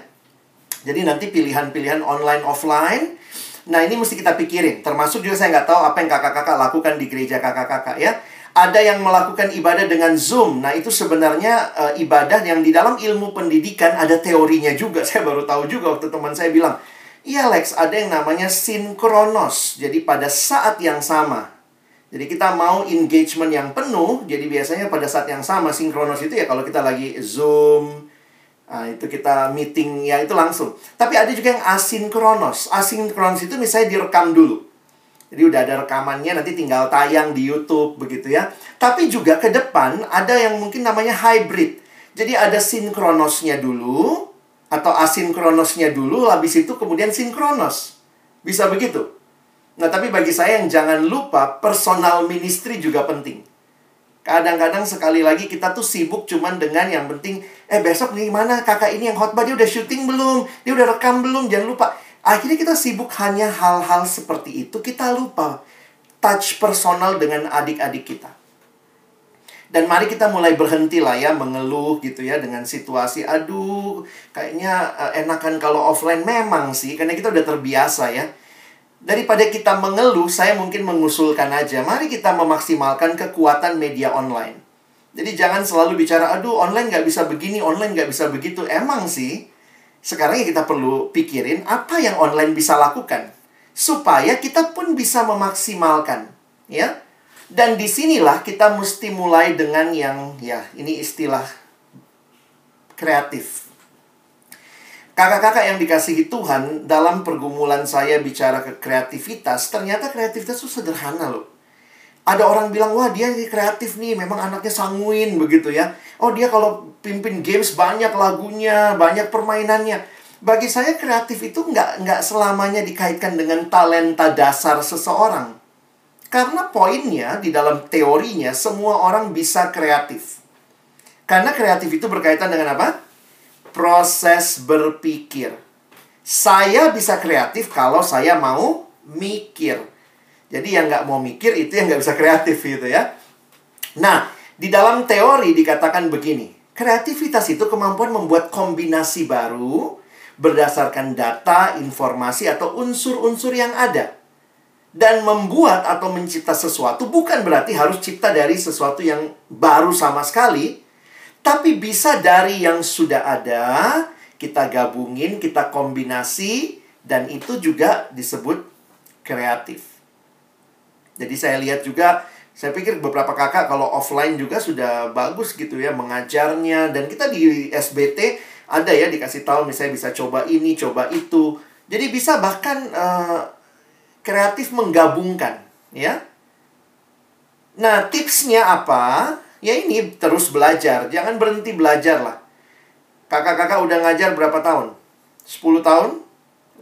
Jadi nanti pilihan-pilihan online offline Nah ini mesti kita pikirin Termasuk juga saya nggak tahu apa yang kakak-kakak lakukan di gereja kakak-kakak ya ada yang melakukan ibadah dengan Zoom. Nah, itu sebenarnya uh, ibadah yang di dalam ilmu pendidikan ada teorinya juga. Saya baru tahu juga waktu teman saya bilang, "Iya, Lex, ada yang namanya sinkronos." Jadi pada saat yang sama. Jadi kita mau engagement yang penuh, jadi biasanya pada saat yang sama sinkronos itu ya kalau kita lagi Zoom, Nah, itu kita meeting ya itu langsung. Tapi ada juga yang asinkronos. Asinkronos itu misalnya direkam dulu. Jadi udah ada rekamannya nanti tinggal tayang di YouTube begitu ya. Tapi juga ke depan ada yang mungkin namanya hybrid. Jadi ada sinkronosnya dulu atau asinkronosnya dulu habis itu kemudian sinkronos. Bisa begitu. Nah, tapi bagi saya yang jangan lupa personal ministry juga penting. Kadang-kadang sekali lagi kita tuh sibuk cuman dengan yang penting Eh besok nih mana kakak ini yang khotbah dia udah syuting belum? Dia udah rekam belum? Jangan lupa Akhirnya kita sibuk hanya hal-hal seperti itu Kita lupa touch personal dengan adik-adik kita dan mari kita mulai berhenti lah ya mengeluh gitu ya dengan situasi aduh kayaknya eh, enakan kalau offline memang sih karena kita udah terbiasa ya Daripada kita mengeluh, saya mungkin mengusulkan aja, mari kita memaksimalkan kekuatan media online. Jadi jangan selalu bicara, aduh online nggak bisa begini, online nggak bisa begitu. Emang sih, sekarang ya kita perlu pikirin apa yang online bisa lakukan. Supaya kita pun bisa memaksimalkan. ya. Dan di sinilah kita mesti mulai dengan yang, ya ini istilah kreatif Kakak-kakak yang dikasihi Tuhan, dalam pergumulan saya bicara ke kreativitas, ternyata kreativitas itu sederhana loh. Ada orang bilang, wah dia kreatif nih, memang anaknya sanguin begitu ya. Oh dia kalau pimpin games banyak lagunya, banyak permainannya. Bagi saya kreatif itu nggak, nggak selamanya dikaitkan dengan talenta dasar seseorang. Karena poinnya di dalam teorinya, semua orang bisa kreatif. Karena kreatif itu berkaitan dengan apa? Proses berpikir. Saya bisa kreatif kalau saya mau mikir. Jadi yang nggak mau mikir itu yang nggak bisa kreatif gitu ya. Nah, di dalam teori dikatakan begini. Kreativitas itu kemampuan membuat kombinasi baru berdasarkan data, informasi, atau unsur-unsur yang ada. Dan membuat atau mencipta sesuatu bukan berarti harus cipta dari sesuatu yang baru sama sekali, tapi bisa dari yang sudah ada, kita gabungin, kita kombinasi, dan itu juga disebut kreatif. Jadi saya lihat juga, saya pikir beberapa kakak kalau offline juga sudah bagus gitu ya mengajarnya. Dan kita di SBT ada ya dikasih tahu misalnya bisa coba ini, coba itu. Jadi bisa bahkan uh, kreatif menggabungkan, ya. Nah, tipsnya apa? Ya ini terus belajar, jangan berhenti belajar lah. Kakak-kakak udah ngajar berapa tahun? 10 tahun?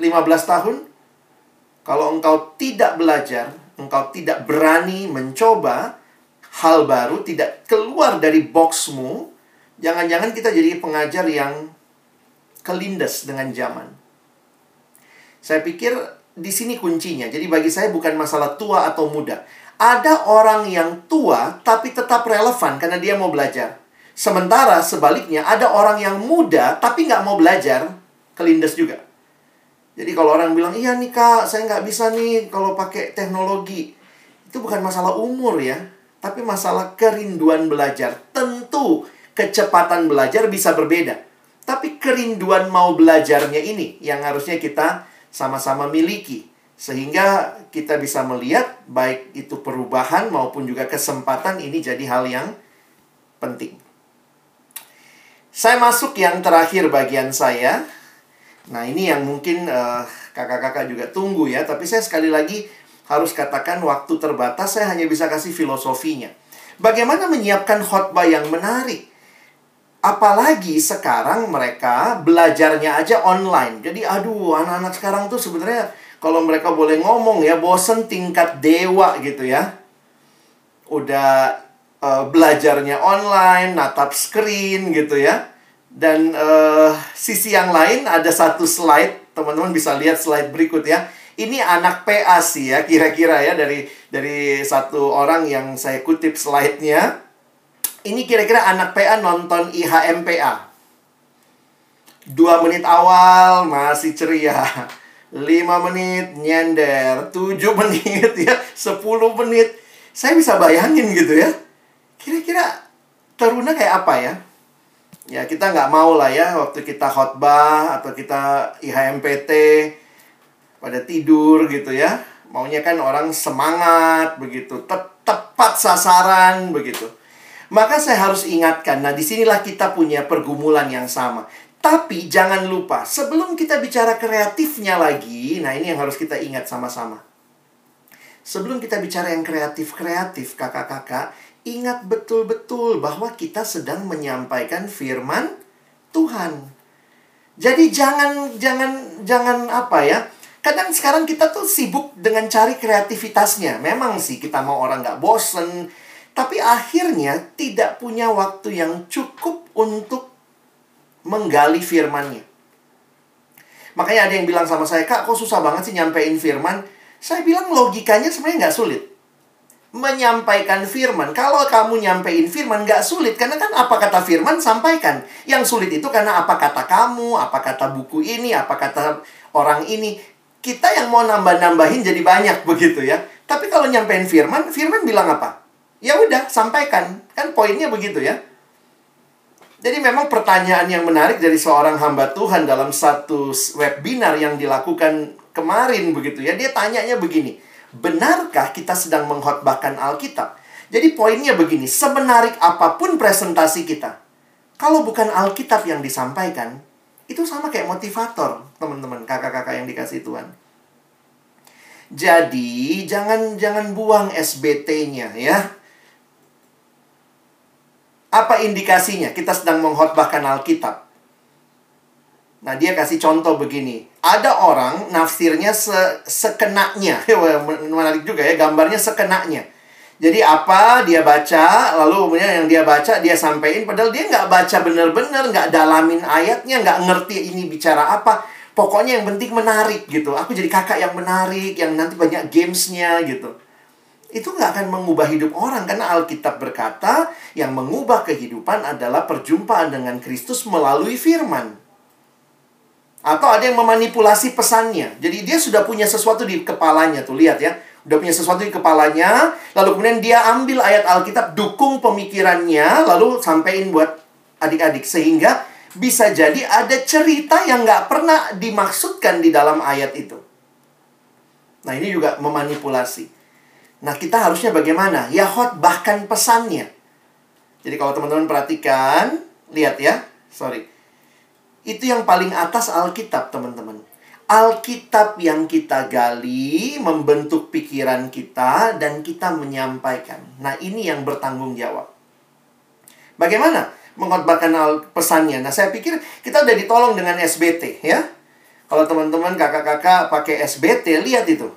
15 tahun? Kalau engkau tidak belajar, engkau tidak berani mencoba hal baru, tidak keluar dari boxmu, jangan-jangan kita jadi pengajar yang kelindes dengan zaman. Saya pikir di sini kuncinya. Jadi bagi saya bukan masalah tua atau muda. Ada orang yang tua tapi tetap relevan karena dia mau belajar. Sementara sebaliknya ada orang yang muda tapi nggak mau belajar, kelindes juga. Jadi kalau orang bilang, iya nih kak, saya nggak bisa nih kalau pakai teknologi. Itu bukan masalah umur ya, tapi masalah kerinduan belajar. Tentu kecepatan belajar bisa berbeda. Tapi kerinduan mau belajarnya ini yang harusnya kita sama-sama miliki. Sehingga kita bisa melihat baik itu perubahan maupun juga kesempatan ini jadi hal yang penting. Saya masuk yang terakhir bagian saya. Nah, ini yang mungkin eh, kakak-kakak juga tunggu ya. Tapi saya sekali lagi harus katakan waktu terbatas, saya hanya bisa kasih filosofinya. Bagaimana menyiapkan khotbah yang menarik? Apalagi sekarang mereka belajarnya aja online. Jadi aduh, anak-anak sekarang tuh sebenarnya kalau mereka boleh ngomong ya, bosen tingkat dewa gitu ya. Udah uh, belajarnya online, natap screen gitu ya. Dan uh, sisi yang lain ada satu slide, teman-teman bisa lihat slide berikut ya. Ini anak PA sih ya, kira-kira ya dari dari satu orang yang saya kutip slide-nya. Ini kira-kira anak PA nonton IHMPA. Dua menit awal masih ceria. lima menit nyender, tujuh menit ya, sepuluh menit. Saya bisa bayangin gitu ya Kira-kira teruna kayak apa ya? Ya kita nggak mau lah ya waktu kita khotbah atau kita IHMPT pada tidur gitu ya. Maunya kan orang semangat begitu, Te tepat sasaran begitu. Maka saya harus ingatkan, nah di sinilah kita punya pergumulan yang sama. Tapi jangan lupa, sebelum kita bicara kreatifnya lagi, nah ini yang harus kita ingat sama-sama. Sebelum kita bicara yang kreatif-kreatif, kakak-kakak, ingat betul-betul bahwa kita sedang menyampaikan firman Tuhan. Jadi jangan jangan jangan apa ya? Kadang sekarang kita tuh sibuk dengan cari kreativitasnya. Memang sih kita mau orang nggak bosen, tapi akhirnya tidak punya waktu yang cukup untuk menggali firmannya. Makanya ada yang bilang sama saya, Kak, kok susah banget sih nyampein firman? Saya bilang logikanya sebenarnya nggak sulit menyampaikan firman. Kalau kamu nyampein firman gak sulit karena kan apa kata firman sampaikan. Yang sulit itu karena apa kata kamu, apa kata buku ini, apa kata orang ini. Kita yang mau nambah-nambahin jadi banyak begitu ya. Tapi kalau nyampein firman, firman bilang apa? Ya udah, sampaikan. Kan poinnya begitu ya. Jadi memang pertanyaan yang menarik dari seorang hamba Tuhan dalam satu webinar yang dilakukan kemarin begitu ya. Dia tanyanya begini benarkah kita sedang mengkhotbahkan Alkitab? Jadi poinnya begini, semenarik apa pun presentasi kita, kalau bukan Alkitab yang disampaikan, itu sama kayak motivator, teman-teman, kakak-kakak yang dikasih Tuhan. Jadi, jangan jangan buang SBT-nya ya. Apa indikasinya? Kita sedang mengkhotbahkan Alkitab. Nah, dia kasih contoh begini. Ada orang nafsirnya se sekenaknya. Menarik juga ya, gambarnya sekenaknya. Jadi apa dia baca, lalu kemudian yang dia baca dia sampaikan. Padahal dia nggak baca bener-bener, nggak dalamin ayatnya, nggak ngerti ini bicara apa. Pokoknya yang penting menarik gitu. Aku jadi kakak yang menarik, yang nanti banyak gamesnya gitu. Itu nggak akan mengubah hidup orang. Karena Alkitab berkata, yang mengubah kehidupan adalah perjumpaan dengan Kristus melalui firman. Atau ada yang memanipulasi pesannya. Jadi dia sudah punya sesuatu di kepalanya tuh, lihat ya. Udah punya sesuatu di kepalanya, lalu kemudian dia ambil ayat Alkitab, dukung pemikirannya, lalu sampaikan buat adik-adik. Sehingga bisa jadi ada cerita yang nggak pernah dimaksudkan di dalam ayat itu. Nah ini juga memanipulasi. Nah kita harusnya bagaimana? Ya bahkan pesannya. Jadi kalau teman-teman perhatikan, lihat ya, sorry. Itu yang paling atas Alkitab, teman-teman. Alkitab yang kita gali membentuk pikiran kita dan kita menyampaikan. Nah, ini yang bertanggung jawab. Bagaimana mengotbahkan pesannya? Nah, saya pikir kita udah ditolong dengan SBT ya. Kalau teman-teman kakak-kakak pakai SBT, lihat itu.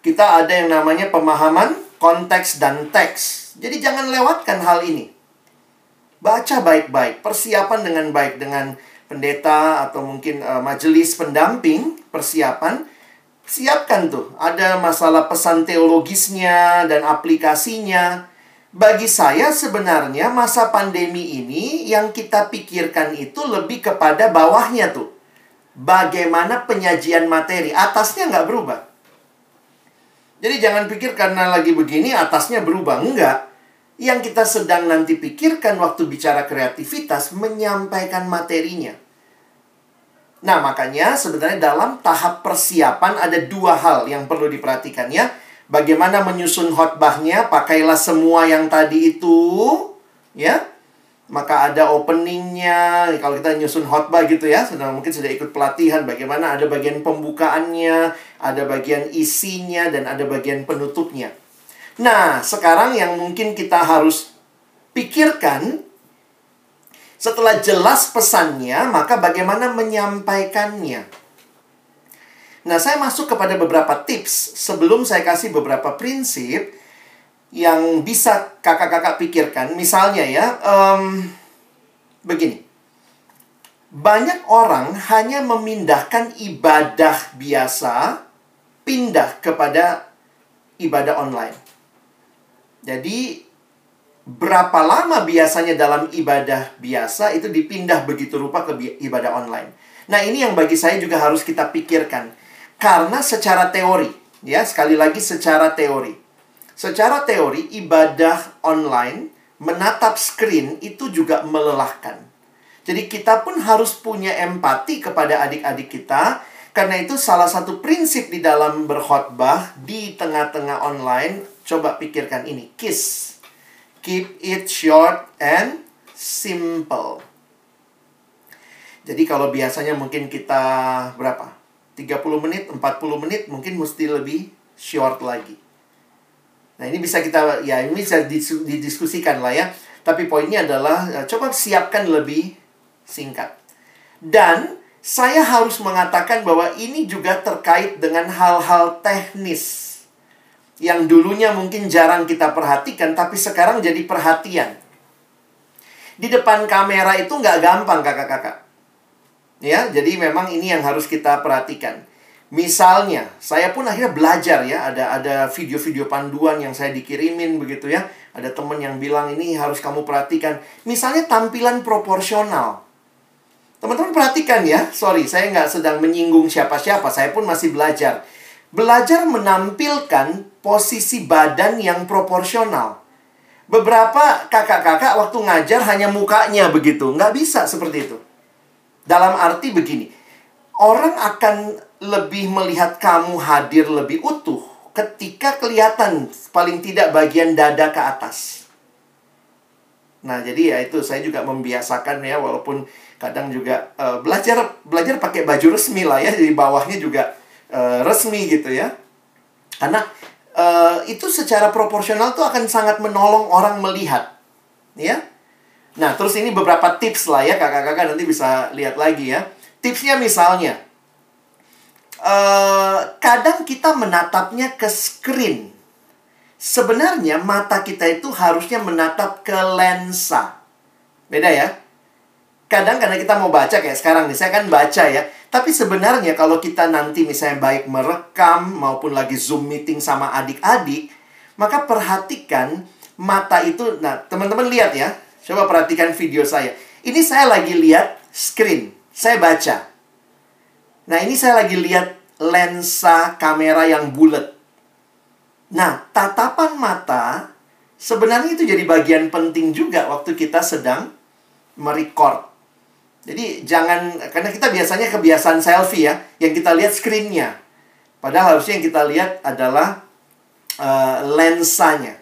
Kita ada yang namanya pemahaman konteks dan teks. Jadi jangan lewatkan hal ini. Baca baik-baik, persiapan dengan baik dengan pendeta atau mungkin uh, majelis pendamping persiapan siapkan tuh ada masalah pesan teologisnya dan aplikasinya bagi saya sebenarnya masa pandemi ini yang kita pikirkan itu lebih kepada bawahnya tuh bagaimana penyajian materi atasnya nggak berubah jadi jangan pikir karena lagi begini atasnya berubah enggak yang kita sedang nanti pikirkan waktu bicara kreativitas menyampaikan materinya. Nah, makanya sebenarnya dalam tahap persiapan ada dua hal yang perlu diperhatikan ya. Bagaimana menyusun khotbahnya, pakailah semua yang tadi itu, ya. Maka ada openingnya, kalau kita nyusun khotbah gitu ya, sudah mungkin sudah ikut pelatihan bagaimana ada bagian pembukaannya, ada bagian isinya, dan ada bagian penutupnya. Nah, sekarang yang mungkin kita harus pikirkan setelah jelas pesannya, maka bagaimana menyampaikannya. Nah, saya masuk kepada beberapa tips sebelum saya kasih beberapa prinsip yang bisa kakak-kakak pikirkan. Misalnya ya, um, begini. Banyak orang hanya memindahkan ibadah biasa pindah kepada ibadah online. Jadi berapa lama biasanya dalam ibadah biasa itu dipindah begitu rupa ke ibadah online. Nah, ini yang bagi saya juga harus kita pikirkan. Karena secara teori, ya, sekali lagi secara teori. Secara teori ibadah online menatap screen itu juga melelahkan. Jadi kita pun harus punya empati kepada adik-adik kita karena itu salah satu prinsip di dalam berkhotbah di tengah-tengah online Coba pikirkan ini. KISS. Keep it short and simple. Jadi kalau biasanya mungkin kita berapa? 30 menit, 40 menit mungkin mesti lebih short lagi. Nah, ini bisa kita ya ini bisa didiskusikan lah ya. Tapi poinnya adalah eh, coba siapkan lebih singkat. Dan saya harus mengatakan bahwa ini juga terkait dengan hal-hal teknis yang dulunya mungkin jarang kita perhatikan, tapi sekarang jadi perhatian. Di depan kamera itu nggak gampang kakak-kakak. Ya, jadi memang ini yang harus kita perhatikan. Misalnya, saya pun akhirnya belajar ya, ada ada video-video panduan yang saya dikirimin begitu ya. Ada temen yang bilang ini harus kamu perhatikan. Misalnya tampilan proporsional. Teman-teman perhatikan ya, sorry saya nggak sedang menyinggung siapa-siapa, saya pun masih belajar. Belajar menampilkan posisi badan yang proporsional. Beberapa kakak-kakak waktu ngajar hanya mukanya begitu. Nggak bisa seperti itu. Dalam arti begini. Orang akan lebih melihat kamu hadir lebih utuh ketika kelihatan paling tidak bagian dada ke atas. Nah, jadi ya itu saya juga membiasakan ya walaupun kadang juga uh, belajar belajar pakai baju resmi lah ya di bawahnya juga uh, resmi gitu ya. Karena uh, itu secara proporsional tuh akan sangat menolong orang melihat. Ya. Nah, terus ini beberapa tips lah ya kakak-kakak nanti bisa lihat lagi ya. Tipsnya misalnya, uh, kadang kita menatapnya ke screen. Sebenarnya mata kita itu harusnya menatap ke lensa. Beda ya? Kadang karena kita mau baca kayak sekarang nih, saya kan baca ya tapi sebenarnya kalau kita nanti misalnya baik merekam maupun lagi Zoom meeting sama adik-adik, maka perhatikan mata itu. Nah, teman-teman lihat ya. Coba perhatikan video saya. Ini saya lagi lihat screen. Saya baca. Nah, ini saya lagi lihat lensa kamera yang bulat. Nah, tatapan mata sebenarnya itu jadi bagian penting juga waktu kita sedang merecord jadi jangan karena kita biasanya kebiasaan selfie ya, yang kita lihat screennya. Padahal harusnya yang kita lihat adalah uh, lensanya.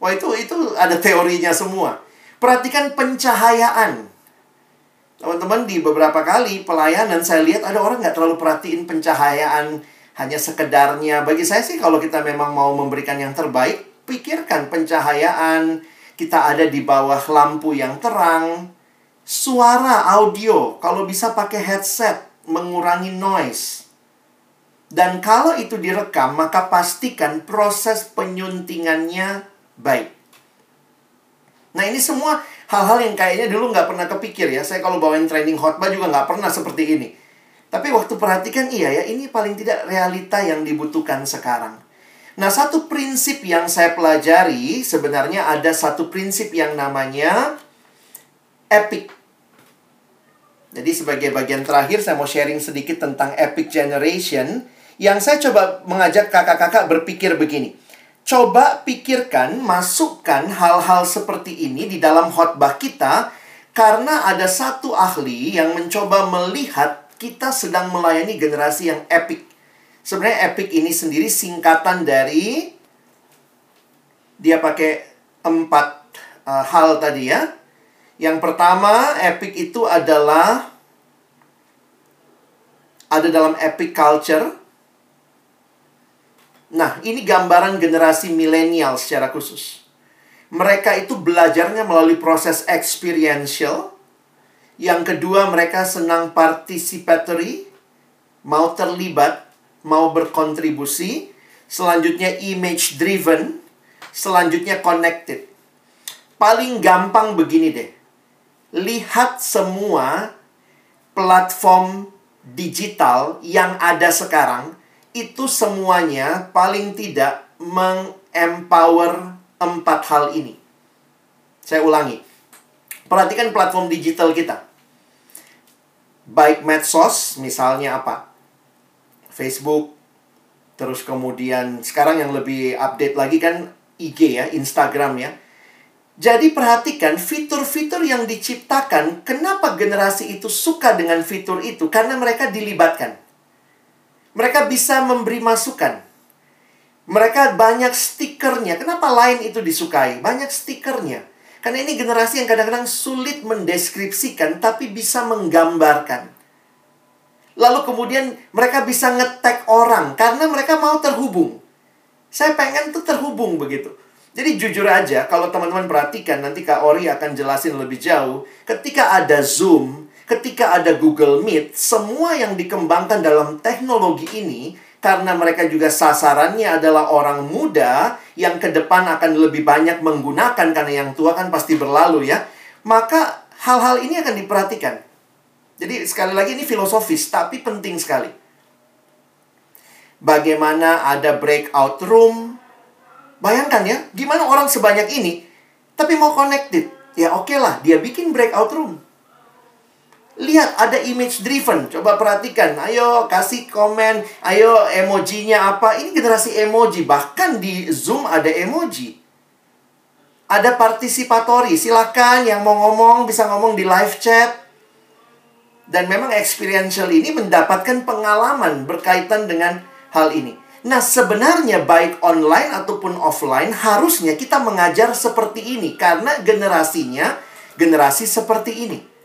Wah itu itu ada teorinya semua. Perhatikan pencahayaan. Teman-teman di beberapa kali pelayanan saya lihat ada orang nggak terlalu perhatiin pencahayaan hanya sekedarnya. Bagi saya sih kalau kita memang mau memberikan yang terbaik, pikirkan pencahayaan, kita ada di bawah lampu yang terang, suara audio, kalau bisa pakai headset, mengurangi noise. Dan kalau itu direkam, maka pastikan proses penyuntingannya baik. Nah ini semua hal-hal yang kayaknya dulu nggak pernah kepikir ya. Saya kalau bawain training khotbah juga nggak pernah seperti ini. Tapi waktu perhatikan iya ya, ini paling tidak realita yang dibutuhkan sekarang. Nah, satu prinsip yang saya pelajari sebenarnya ada satu prinsip yang namanya epic. Jadi sebagai bagian terakhir saya mau sharing sedikit tentang epic generation yang saya coba mengajak kakak-kakak berpikir begini. Coba pikirkan, masukkan hal-hal seperti ini di dalam khotbah kita karena ada satu ahli yang mencoba melihat kita sedang melayani generasi yang epic. Sebenarnya epic ini sendiri singkatan dari dia pakai empat uh, hal tadi ya. Yang pertama, epic itu adalah ada dalam epic culture Nah, ini gambaran generasi milenial secara khusus. Mereka itu belajarnya melalui proses experiential. Yang kedua, mereka senang participatory, mau terlibat, mau berkontribusi. Selanjutnya image driven, selanjutnya connected. Paling gampang begini deh. Lihat semua platform digital yang ada sekarang itu semuanya paling tidak mengempower empat hal ini. Saya ulangi. Perhatikan platform digital kita. Baik medsos, misalnya apa? Facebook, terus kemudian sekarang yang lebih update lagi kan IG ya, Instagram ya. Jadi perhatikan fitur-fitur yang diciptakan, kenapa generasi itu suka dengan fitur itu? Karena mereka dilibatkan. Mereka bisa memberi masukan. Mereka banyak stikernya. Kenapa lain itu disukai? Banyak stikernya. Karena ini generasi yang kadang-kadang sulit mendeskripsikan, tapi bisa menggambarkan. Lalu kemudian mereka bisa ngetek orang, karena mereka mau terhubung. Saya pengen tuh terhubung begitu. Jadi jujur aja, kalau teman-teman perhatikan, nanti Kak Ori akan jelasin lebih jauh. Ketika ada Zoom, ketika ada Google Meet, semua yang dikembangkan dalam teknologi ini karena mereka juga sasarannya adalah orang muda yang ke depan akan lebih banyak menggunakan karena yang tua kan pasti berlalu ya. Maka hal-hal ini akan diperhatikan. Jadi sekali lagi ini filosofis tapi penting sekali. Bagaimana ada breakout room? Bayangkan ya, gimana orang sebanyak ini tapi mau connected. Ya oke okay lah, dia bikin breakout room. Lihat ada image driven. Coba perhatikan. Ayo kasih komen. Ayo emojinya apa. Ini generasi emoji. Bahkan di Zoom ada emoji. Ada partisipatori. Silakan yang mau ngomong bisa ngomong di live chat. Dan memang experiential ini mendapatkan pengalaman berkaitan dengan hal ini. Nah, sebenarnya baik online ataupun offline harusnya kita mengajar seperti ini karena generasinya generasi seperti ini.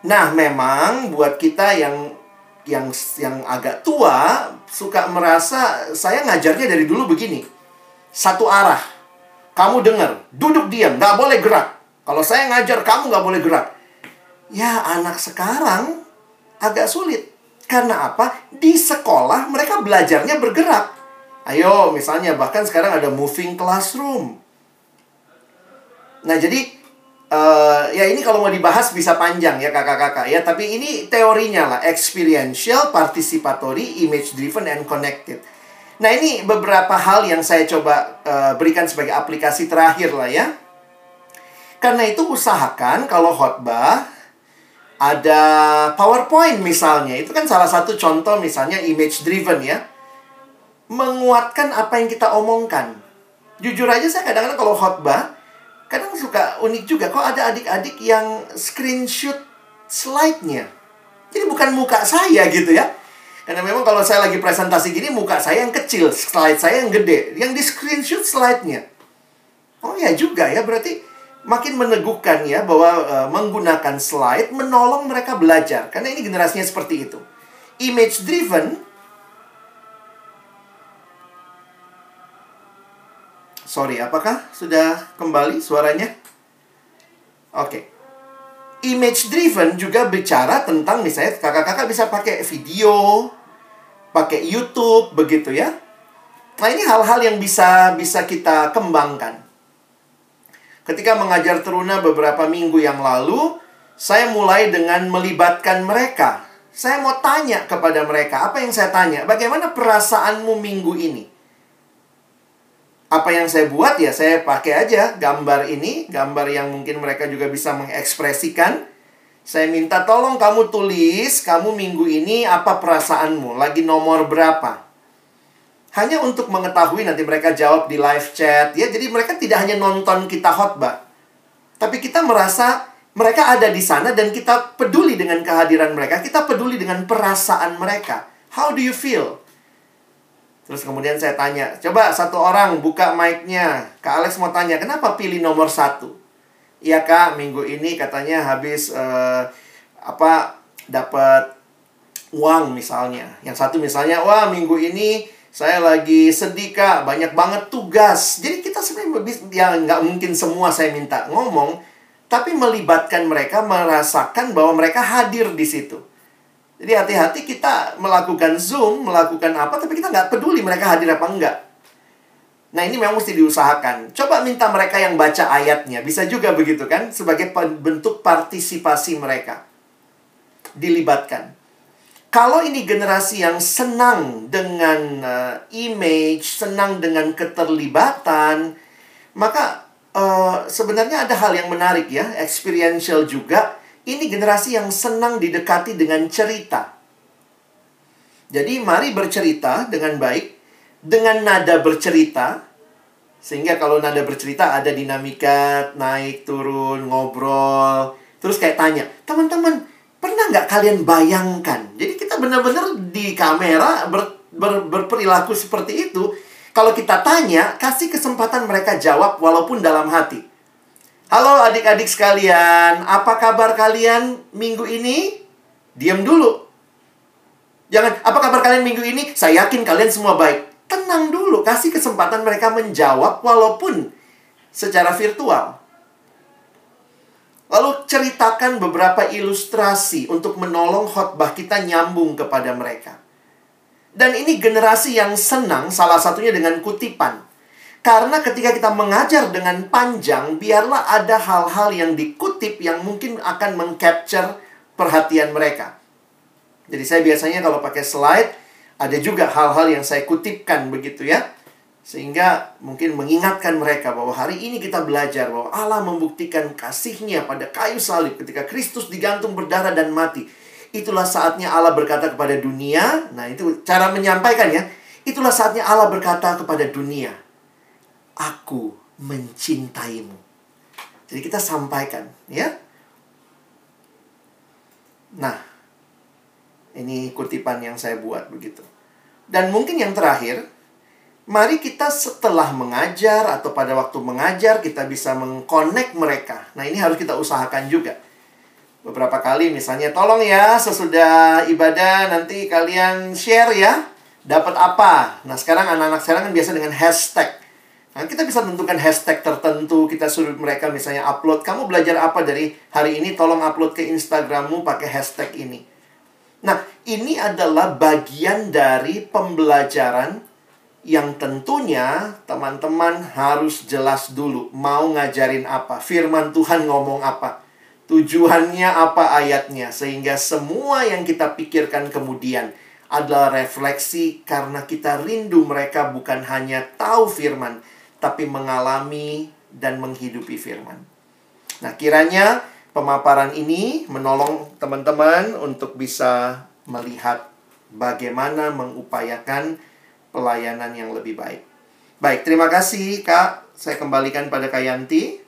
Nah, memang buat kita yang yang yang agak tua suka merasa saya ngajarnya dari dulu begini. Satu arah. Kamu dengar, duduk diam, nggak boleh gerak. Kalau saya ngajar kamu nggak boleh gerak. Ya, anak sekarang agak sulit. Karena apa? Di sekolah mereka belajarnya bergerak. Ayo, misalnya bahkan sekarang ada moving classroom. Nah, jadi Uh, ya ini kalau mau dibahas bisa panjang ya kakak-kakak ya tapi ini teorinya lah experiential, participatory, image driven and connected. Nah ini beberapa hal yang saya coba uh, berikan sebagai aplikasi terakhir lah ya. Karena itu usahakan kalau khotbah ada PowerPoint misalnya itu kan salah satu contoh misalnya image driven ya menguatkan apa yang kita omongkan. Jujur aja saya kadang-kadang kalau khotbah kadang suka unik juga kok ada adik-adik yang screenshot slide-nya. Jadi bukan muka saya gitu ya. Karena memang kalau saya lagi presentasi gini muka saya yang kecil, slide saya yang gede, yang di screenshot slide-nya. Oh ya juga ya, berarti makin meneguhkan ya bahwa uh, menggunakan slide menolong mereka belajar karena ini generasinya seperti itu. Image driven Sorry, apakah sudah kembali suaranya? Oke. Okay. Image driven juga bicara tentang misalnya kakak-kakak bisa pakai video, pakai YouTube begitu ya. Nah, ini hal-hal yang bisa bisa kita kembangkan. Ketika mengajar teruna beberapa minggu yang lalu, saya mulai dengan melibatkan mereka. Saya mau tanya kepada mereka, apa yang saya tanya? Bagaimana perasaanmu minggu ini? Apa yang saya buat ya saya pakai aja gambar ini, gambar yang mungkin mereka juga bisa mengekspresikan. Saya minta tolong kamu tulis, kamu minggu ini apa perasaanmu, lagi nomor berapa. Hanya untuk mengetahui nanti mereka jawab di live chat ya. Jadi mereka tidak hanya nonton kita khotbah. Tapi kita merasa mereka ada di sana dan kita peduli dengan kehadiran mereka, kita peduli dengan perasaan mereka. How do you feel? Terus kemudian saya tanya, coba satu orang buka mic-nya. Kak Alex mau tanya, kenapa pilih nomor satu? Iya kak, minggu ini katanya habis uh, apa dapat uang misalnya. Yang satu misalnya, wah minggu ini saya lagi sedih kak, banyak banget tugas. Jadi kita sebenarnya ya nggak mungkin semua saya minta ngomong, tapi melibatkan mereka merasakan bahwa mereka hadir di situ. Jadi hati-hati kita melakukan Zoom, melakukan apa, tapi kita nggak peduli mereka hadir apa enggak. Nah ini memang mesti diusahakan. Coba minta mereka yang baca ayatnya. Bisa juga begitu kan? Sebagai bentuk partisipasi mereka. Dilibatkan. Kalau ini generasi yang senang dengan uh, image, senang dengan keterlibatan, maka uh, sebenarnya ada hal yang menarik ya, experiential juga ini generasi yang senang didekati dengan cerita. Jadi mari bercerita dengan baik, dengan nada bercerita, sehingga kalau nada bercerita ada dinamika naik turun ngobrol, terus kayak tanya, teman-teman pernah nggak kalian bayangkan? Jadi kita benar-benar di kamera ber, ber, berperilaku seperti itu. Kalau kita tanya, kasih kesempatan mereka jawab walaupun dalam hati. Halo adik-adik sekalian, apa kabar kalian minggu ini? Diam dulu. Jangan, apa kabar kalian minggu ini? Saya yakin kalian semua baik. Tenang dulu, kasih kesempatan mereka menjawab walaupun secara virtual. Lalu ceritakan beberapa ilustrasi untuk menolong khotbah kita nyambung kepada mereka. Dan ini generasi yang senang, salah satunya dengan kutipan. Karena ketika kita mengajar dengan panjang, biarlah ada hal-hal yang dikutip yang mungkin akan mengcapture perhatian mereka. Jadi saya biasanya kalau pakai slide, ada juga hal-hal yang saya kutipkan begitu ya. Sehingga mungkin mengingatkan mereka bahwa hari ini kita belajar bahwa Allah membuktikan kasihnya pada kayu salib ketika Kristus digantung berdarah dan mati. Itulah saatnya Allah berkata kepada dunia. Nah itu cara menyampaikan ya. Itulah saatnya Allah berkata kepada dunia aku mencintaimu. Jadi kita sampaikan, ya. Nah, ini kutipan yang saya buat begitu. Dan mungkin yang terakhir, mari kita setelah mengajar atau pada waktu mengajar kita bisa mengkonek mereka. Nah, ini harus kita usahakan juga. Beberapa kali misalnya, tolong ya sesudah ibadah nanti kalian share ya, dapat apa. Nah, sekarang anak-anak sekarang kan biasa dengan hashtag. Nah, kita bisa tentukan hashtag tertentu, kita suruh mereka misalnya upload, kamu belajar apa dari hari ini, tolong upload ke Instagrammu pakai hashtag ini. Nah, ini adalah bagian dari pembelajaran yang tentunya teman-teman harus jelas dulu mau ngajarin apa, firman Tuhan ngomong apa, tujuannya apa ayatnya, sehingga semua yang kita pikirkan kemudian adalah refleksi karena kita rindu mereka bukan hanya tahu firman, tapi mengalami dan menghidupi firman. Nah, kiranya pemaparan ini menolong teman-teman untuk bisa melihat bagaimana mengupayakan pelayanan yang lebih baik. Baik, terima kasih Kak. Saya kembalikan pada Kak Yanti.